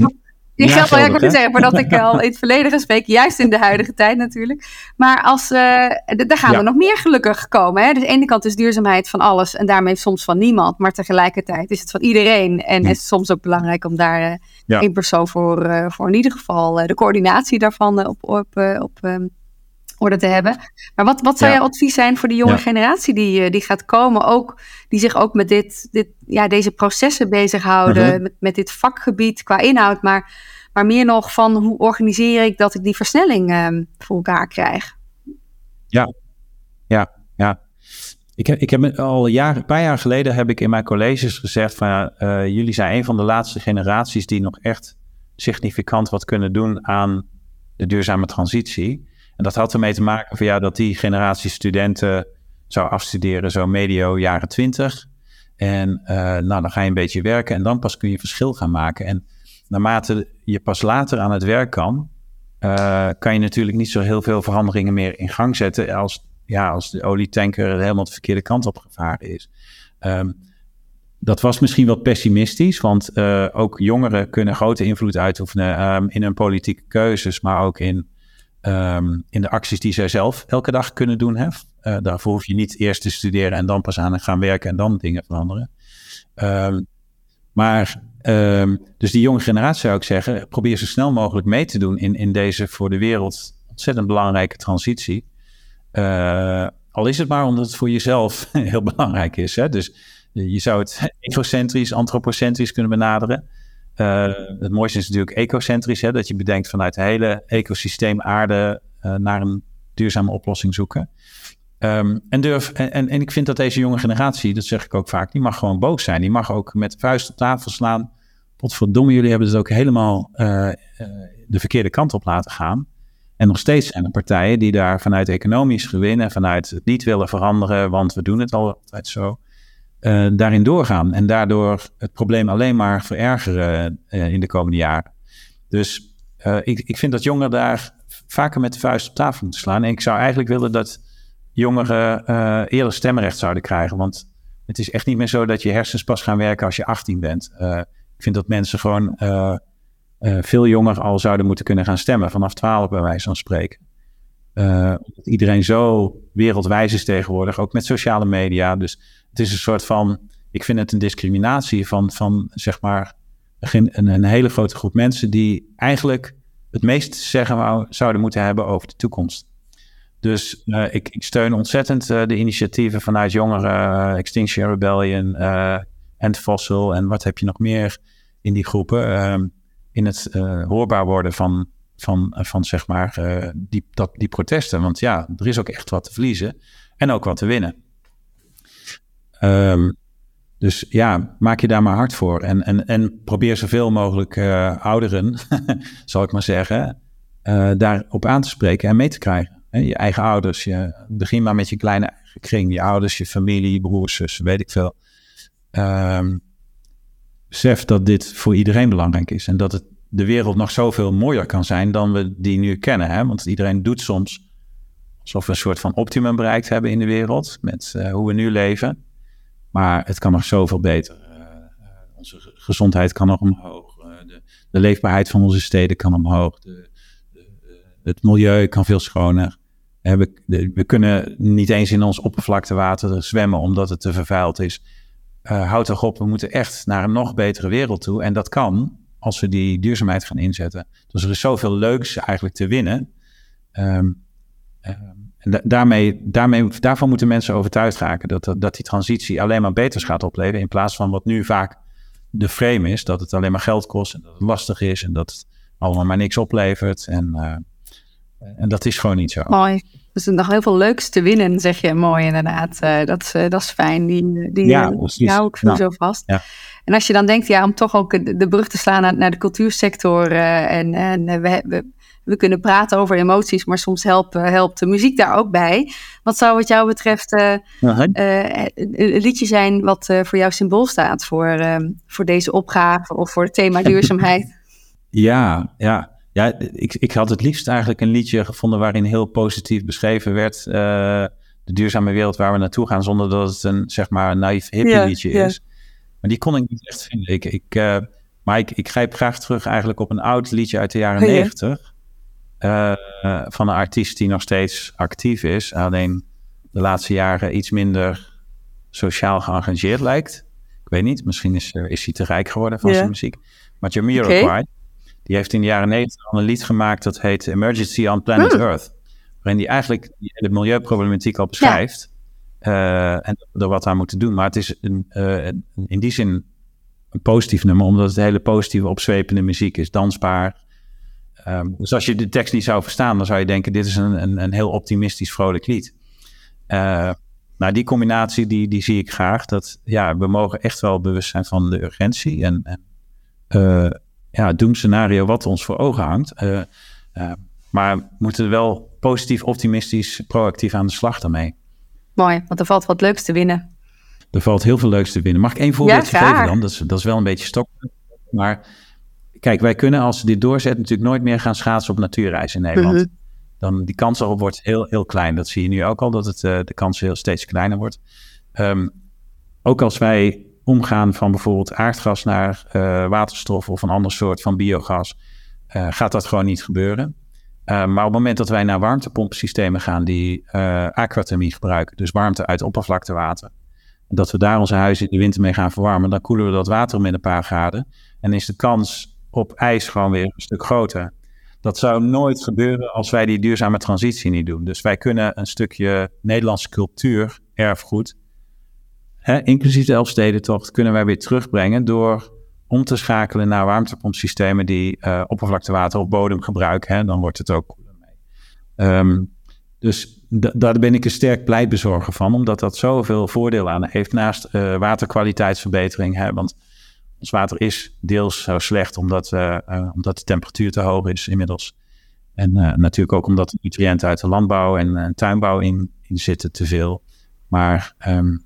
die geldt wel, ja, ik zeggen, voordat ik al in het verleden ga spreken, juist in de huidige tijd natuurlijk. Maar als, uh, daar gaan er nog meer gelukkig komen. Hè? Dus aan de ene kant is duurzaamheid van alles en daarmee soms van niemand. Maar tegelijkertijd is het van iedereen. En is het soms ook belangrijk om daar uh, ja. één persoon voor, uh, voor in ieder geval de coördinatie daarvan op, op, op um, orde te hebben. Maar wat, wat zou ja. jouw advies zijn voor de jonge ja. generatie die, die gaat komen, ook, die zich ook met dit, dit, ja, deze processen bezighouden, uh-huh. met, met dit vakgebied qua inhoud, maar, maar meer nog van hoe organiseer ik dat ik die versnelling um, voor elkaar krijg? Ja, ja, ja. Ik heb, ik heb al jaren, een paar jaar geleden heb ik in mijn colleges gezegd van uh, jullie zijn een van de laatste generaties die nog echt significant wat kunnen doen aan de duurzame transitie. En dat had ermee te maken van ja, dat die generatie studenten zou afstuderen zo medio jaren twintig. En uh, nou, dan ga je een beetje werken en dan pas kun je verschil gaan maken. En naarmate je pas later aan het werk kan, uh, kan je natuurlijk niet zo heel veel veranderingen meer in gang zetten als, ja, als de olietanker helemaal de verkeerde kant op gevaren is. Um, dat was misschien wat pessimistisch, want uh, ook jongeren kunnen grote invloed uitoefenen um, in hun politieke keuzes, maar ook in um, in de acties die zij zelf elke dag kunnen doen. Hè? Uh, daarvoor hoef je niet eerst te studeren en dan pas aan gaan werken en dan dingen veranderen. Um, maar, um, dus die jonge generatie zou ik zeggen, probeer zo snel mogelijk mee te doen in, in deze voor de wereld ontzettend belangrijke transitie. Uh, al is het maar omdat het voor jezelf heel belangrijk is. Hè? Dus je zou het egocentrisch, antropocentrisch kunnen benaderen. Uh, het mooiste is natuurlijk ecocentrisch, hè, dat je bedenkt vanuit het hele ecosysteem aarde uh, naar een duurzame oplossing zoeken. Um, en, durf, en, en, ik vind dat deze jonge generatie, dat zeg ik ook vaak, die mag gewoon boos zijn. Die mag ook met vuist op tafel slaan. Potverdomme, jullie hebben het ook helemaal uh, de verkeerde kant op laten gaan. En nog steeds zijn er partijen die daar vanuit economisch gewin en vanuit het niet willen veranderen, want we doen het altijd zo uh, daarin doorgaan. En daardoor het probleem alleen maar verergeren uh, in de komende jaren. Dus uh, ik, ik vind dat jongeren daar vaker met de vuist op tafel moeten slaan. En ik zou eigenlijk willen dat jongeren eerder stemrecht zouden krijgen. Want het is echt niet meer zo dat je hersens pas gaan werken als je 18 bent. ik vind dat mensen gewoon veel jonger al zouden moeten kunnen gaan stemmen. Vanaf 12 bij wijze van spreken. omdat iedereen zo wereldwijs is tegenwoordig, ook met sociale media. Dus het is een soort van, ik vind het een discriminatie van, van zeg maar, een, een hele grote groep mensen die eigenlijk het meest zeggen zouden moeten hebben over de toekomst. Dus uh, ik, ik, steun ontzettend uh, de initiatieven vanuit jongeren, uh, Extinction Rebellion, en Fossil en wat heb je nog meer in die groepen. Ehm, in het hoorbaar worden van, van, van zeg maar, die, dat, die protesten. Want ja, er is ook echt wat te verliezen en ook wat te winnen. Ehm, dus ja, maak je daar maar hard voor. En, en, en probeer zoveel mogelijk uh, ouderen, zal ik maar zeggen, uh, daarop aan te spreken en mee te krijgen. je eigen ouders. Je, begin maar met je kleine kring. Je ouders, je familie, je broers, zussen, weet ik veel. Um, besef dat dit voor iedereen belangrijk is. En dat het de wereld nog zoveel mooier kan zijn dan we die nu kennen. Hè? Want iedereen doet soms alsof we een soort van optimum bereikt hebben in de wereld. Met uh, hoe we nu leven. Maar het kan nog zoveel beter. Uh, onze gezondheid kan nog omhoog. Uh, de, de, leefbaarheid van onze steden kan omhoog. De, het milieu kan veel schoner. We, we, kunnen niet eens in ons oppervlaktewater zwemmen omdat het te vervuild is. houd toch op, we moeten echt naar een nog betere wereld toe. En dat kan als we die duurzaamheid gaan inzetten. Dus er is zoveel leuks eigenlijk te winnen. Um, en daarmee, daarmee, daarvan moeten mensen overtuigd raken dat, dat die transitie alleen maar beters gaat opleveren. In plaats van wat nu vaak de frame is, dat het alleen maar geld kost en dat het lastig is en dat het allemaal maar niks oplevert. En, uh, en dat is gewoon niet zo. Mooi. Dus er nog heel veel leuks te winnen, zeg je. Mooi inderdaad. Uh, dat, uh, dat is fijn. Die, die, ja, hou ik nou, zo vast. Ja. En als je dan denkt, ja, om toch ook de, brug te slaan naar, naar de cultuursector. en en we, we we kunnen praten over emoties, maar soms helpt, helpt de muziek daar ook bij. Wat zou wat jou betreft uh, uh, een liedje zijn wat uh, voor jou symbool staat voor, voor deze opgave of voor het thema duurzaamheid? ja, ja. Ja, ik, ik had het liefst eigenlijk een liedje gevonden waarin heel positief beschreven werd de duurzame wereld waar we naartoe gaan, zonder dat het een zeg maar een naïef hippie liedje is. Maar die kon ik niet echt vinden. Ik, ik, maar ik, ik grijp graag terug eigenlijk op een oud liedje uit de jaren negentig. Uh, van een artiest die nog steeds actief is. Alleen de laatste jaren iets minder sociaal geëngageerd lijkt. Ik weet niet, misschien is, uh, is hij te rijk geworden van zijn muziek. Maar Jamiroquai, okay. die heeft in de jaren negentig al een lied gemaakt dat heet Emergency on Planet hmm. Earth. Waarin hij eigenlijk de milieuproblematiek al beschrijft. Ja. Uh, en er wat aan moeten doen. Maar het is een, in die zin een positief nummer, omdat het hele positieve, opzwepende muziek is. Dansbaar, Um, dus als je de tekst niet zou verstaan, dan zou je denken: dit is een, een, een heel optimistisch, vrolijk lied. Uh, nou, die combinatie die, die zie ik graag. Dat ja, we mogen echt wel bewust zijn van de urgentie en, en uh, ja, doemscenario wat ons voor ogen hangt. Uh, maar we moeten wel positief, optimistisch, proactief aan de slag daarmee. Mooi, want er valt wat leuks te winnen. Er valt heel veel leuks te winnen. Mag ik één voorbeeldje ja, geven dan? Dat is, dat is wel een beetje stok. Maar Kijk, wij kunnen als ze dit doorzetten natuurlijk nooit meer gaan schaatsen op natuurreis in Nederland. Dan die kans erop wordt heel, heel klein. Dat zie je nu ook al, dat het, uh, de kans heel steeds kleiner wordt. Um, ook als wij omgaan van bijvoorbeeld aardgas naar uh, waterstof of een ander soort van biogas, uh, gaat dat gewoon niet gebeuren. maar op het moment dat wij naar warmtepompsystemen gaan die aquathermie gebruiken, dus warmte uit oppervlaktewater, dat we daar onze huizen in de winter mee gaan verwarmen, dan koelen we dat water met een paar graden. En is de kans op ijs gewoon weer een stuk groter. Dat zou nooit gebeuren als wij die duurzame transitie niet doen. Dus wij kunnen een stukje Nederlandse cultuur, erfgoed, hè, inclusief de Elfstedentocht, kunnen wij weer terugbrengen door om te schakelen naar warmtepompsystemen die uh, oppervlaktewater op bodem gebruiken. Hè, dan wordt het ook koeler mee. Um, dus daar ben ik een sterk pleitbezorger van, omdat dat zoveel voordeel aan heeft naast uh, waterkwaliteitsverbetering. Hè, want ons water is deels zo slecht omdat, uh, uh, omdat de temperatuur te hoog is inmiddels. En natuurlijk ook omdat nutriënten uit de landbouw en tuinbouw in, in zitten te veel. Maar um,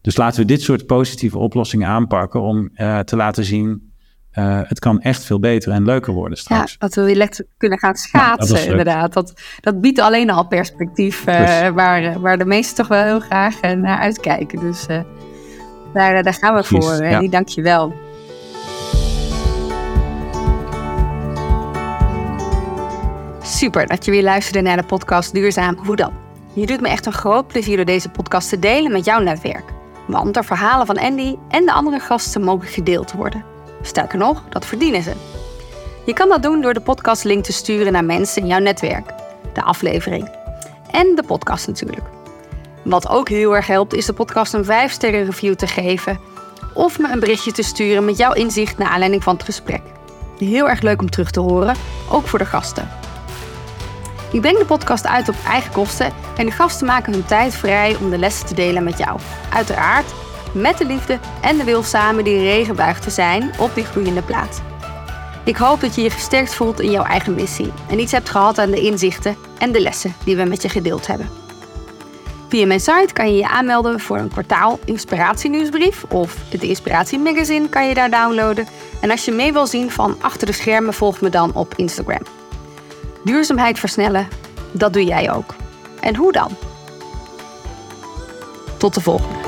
dus laten we dit soort positieve oplossingen aanpakken om te laten zien uh, het kan echt veel beter en leuker worden straks. Ja, dat we weer kunnen gaan schaatsen, ja, dat inderdaad. Dat, dat biedt alleen al perspectief uh, waar, waar de meesten toch wel heel graag naar uitkijken. Dus daar, daar gaan we Precies, voor. Ja. Die dank je wel. Super dat je weer luisterde naar de podcast Duurzaam Hoe dan? Je doet me echt een groot plezier door deze podcast te delen met jouw netwerk. Want de verhalen van Andy en de andere gasten mogen gedeeld worden. Sterker nog, dat verdienen ze. Je kan dat doen door de podcastlink te sturen naar mensen in jouw netwerk. De aflevering. En de podcast natuurlijk. Wat ook heel erg helpt is de podcast een 5-sterren review te geven. Of me een berichtje te sturen met jouw inzicht naar aanleiding van het gesprek. Heel erg leuk om terug te horen, ook voor de gasten. Ik breng de podcast uit op eigen kosten en de gasten maken hun tijd vrij om de lessen te delen met jou. Uiteraard met de liefde en de wil samen die regenbuig te zijn op die groeiende plaats. Ik hoop dat je je gesterkt voelt in jouw eigen missie en iets hebt gehad aan de inzichten en de lessen die we met je gedeeld hebben. Via mijn site kan je je aanmelden voor een kwartaal inspiratienieuwsbrief of het Inspiratie Magazine kan je daar downloaden. En als je mee wil zien van achter de schermen, volg me dan op Instagram. Duurzaamheid versnellen, dat doe jij ook. En hoe dan? Tot de volgende.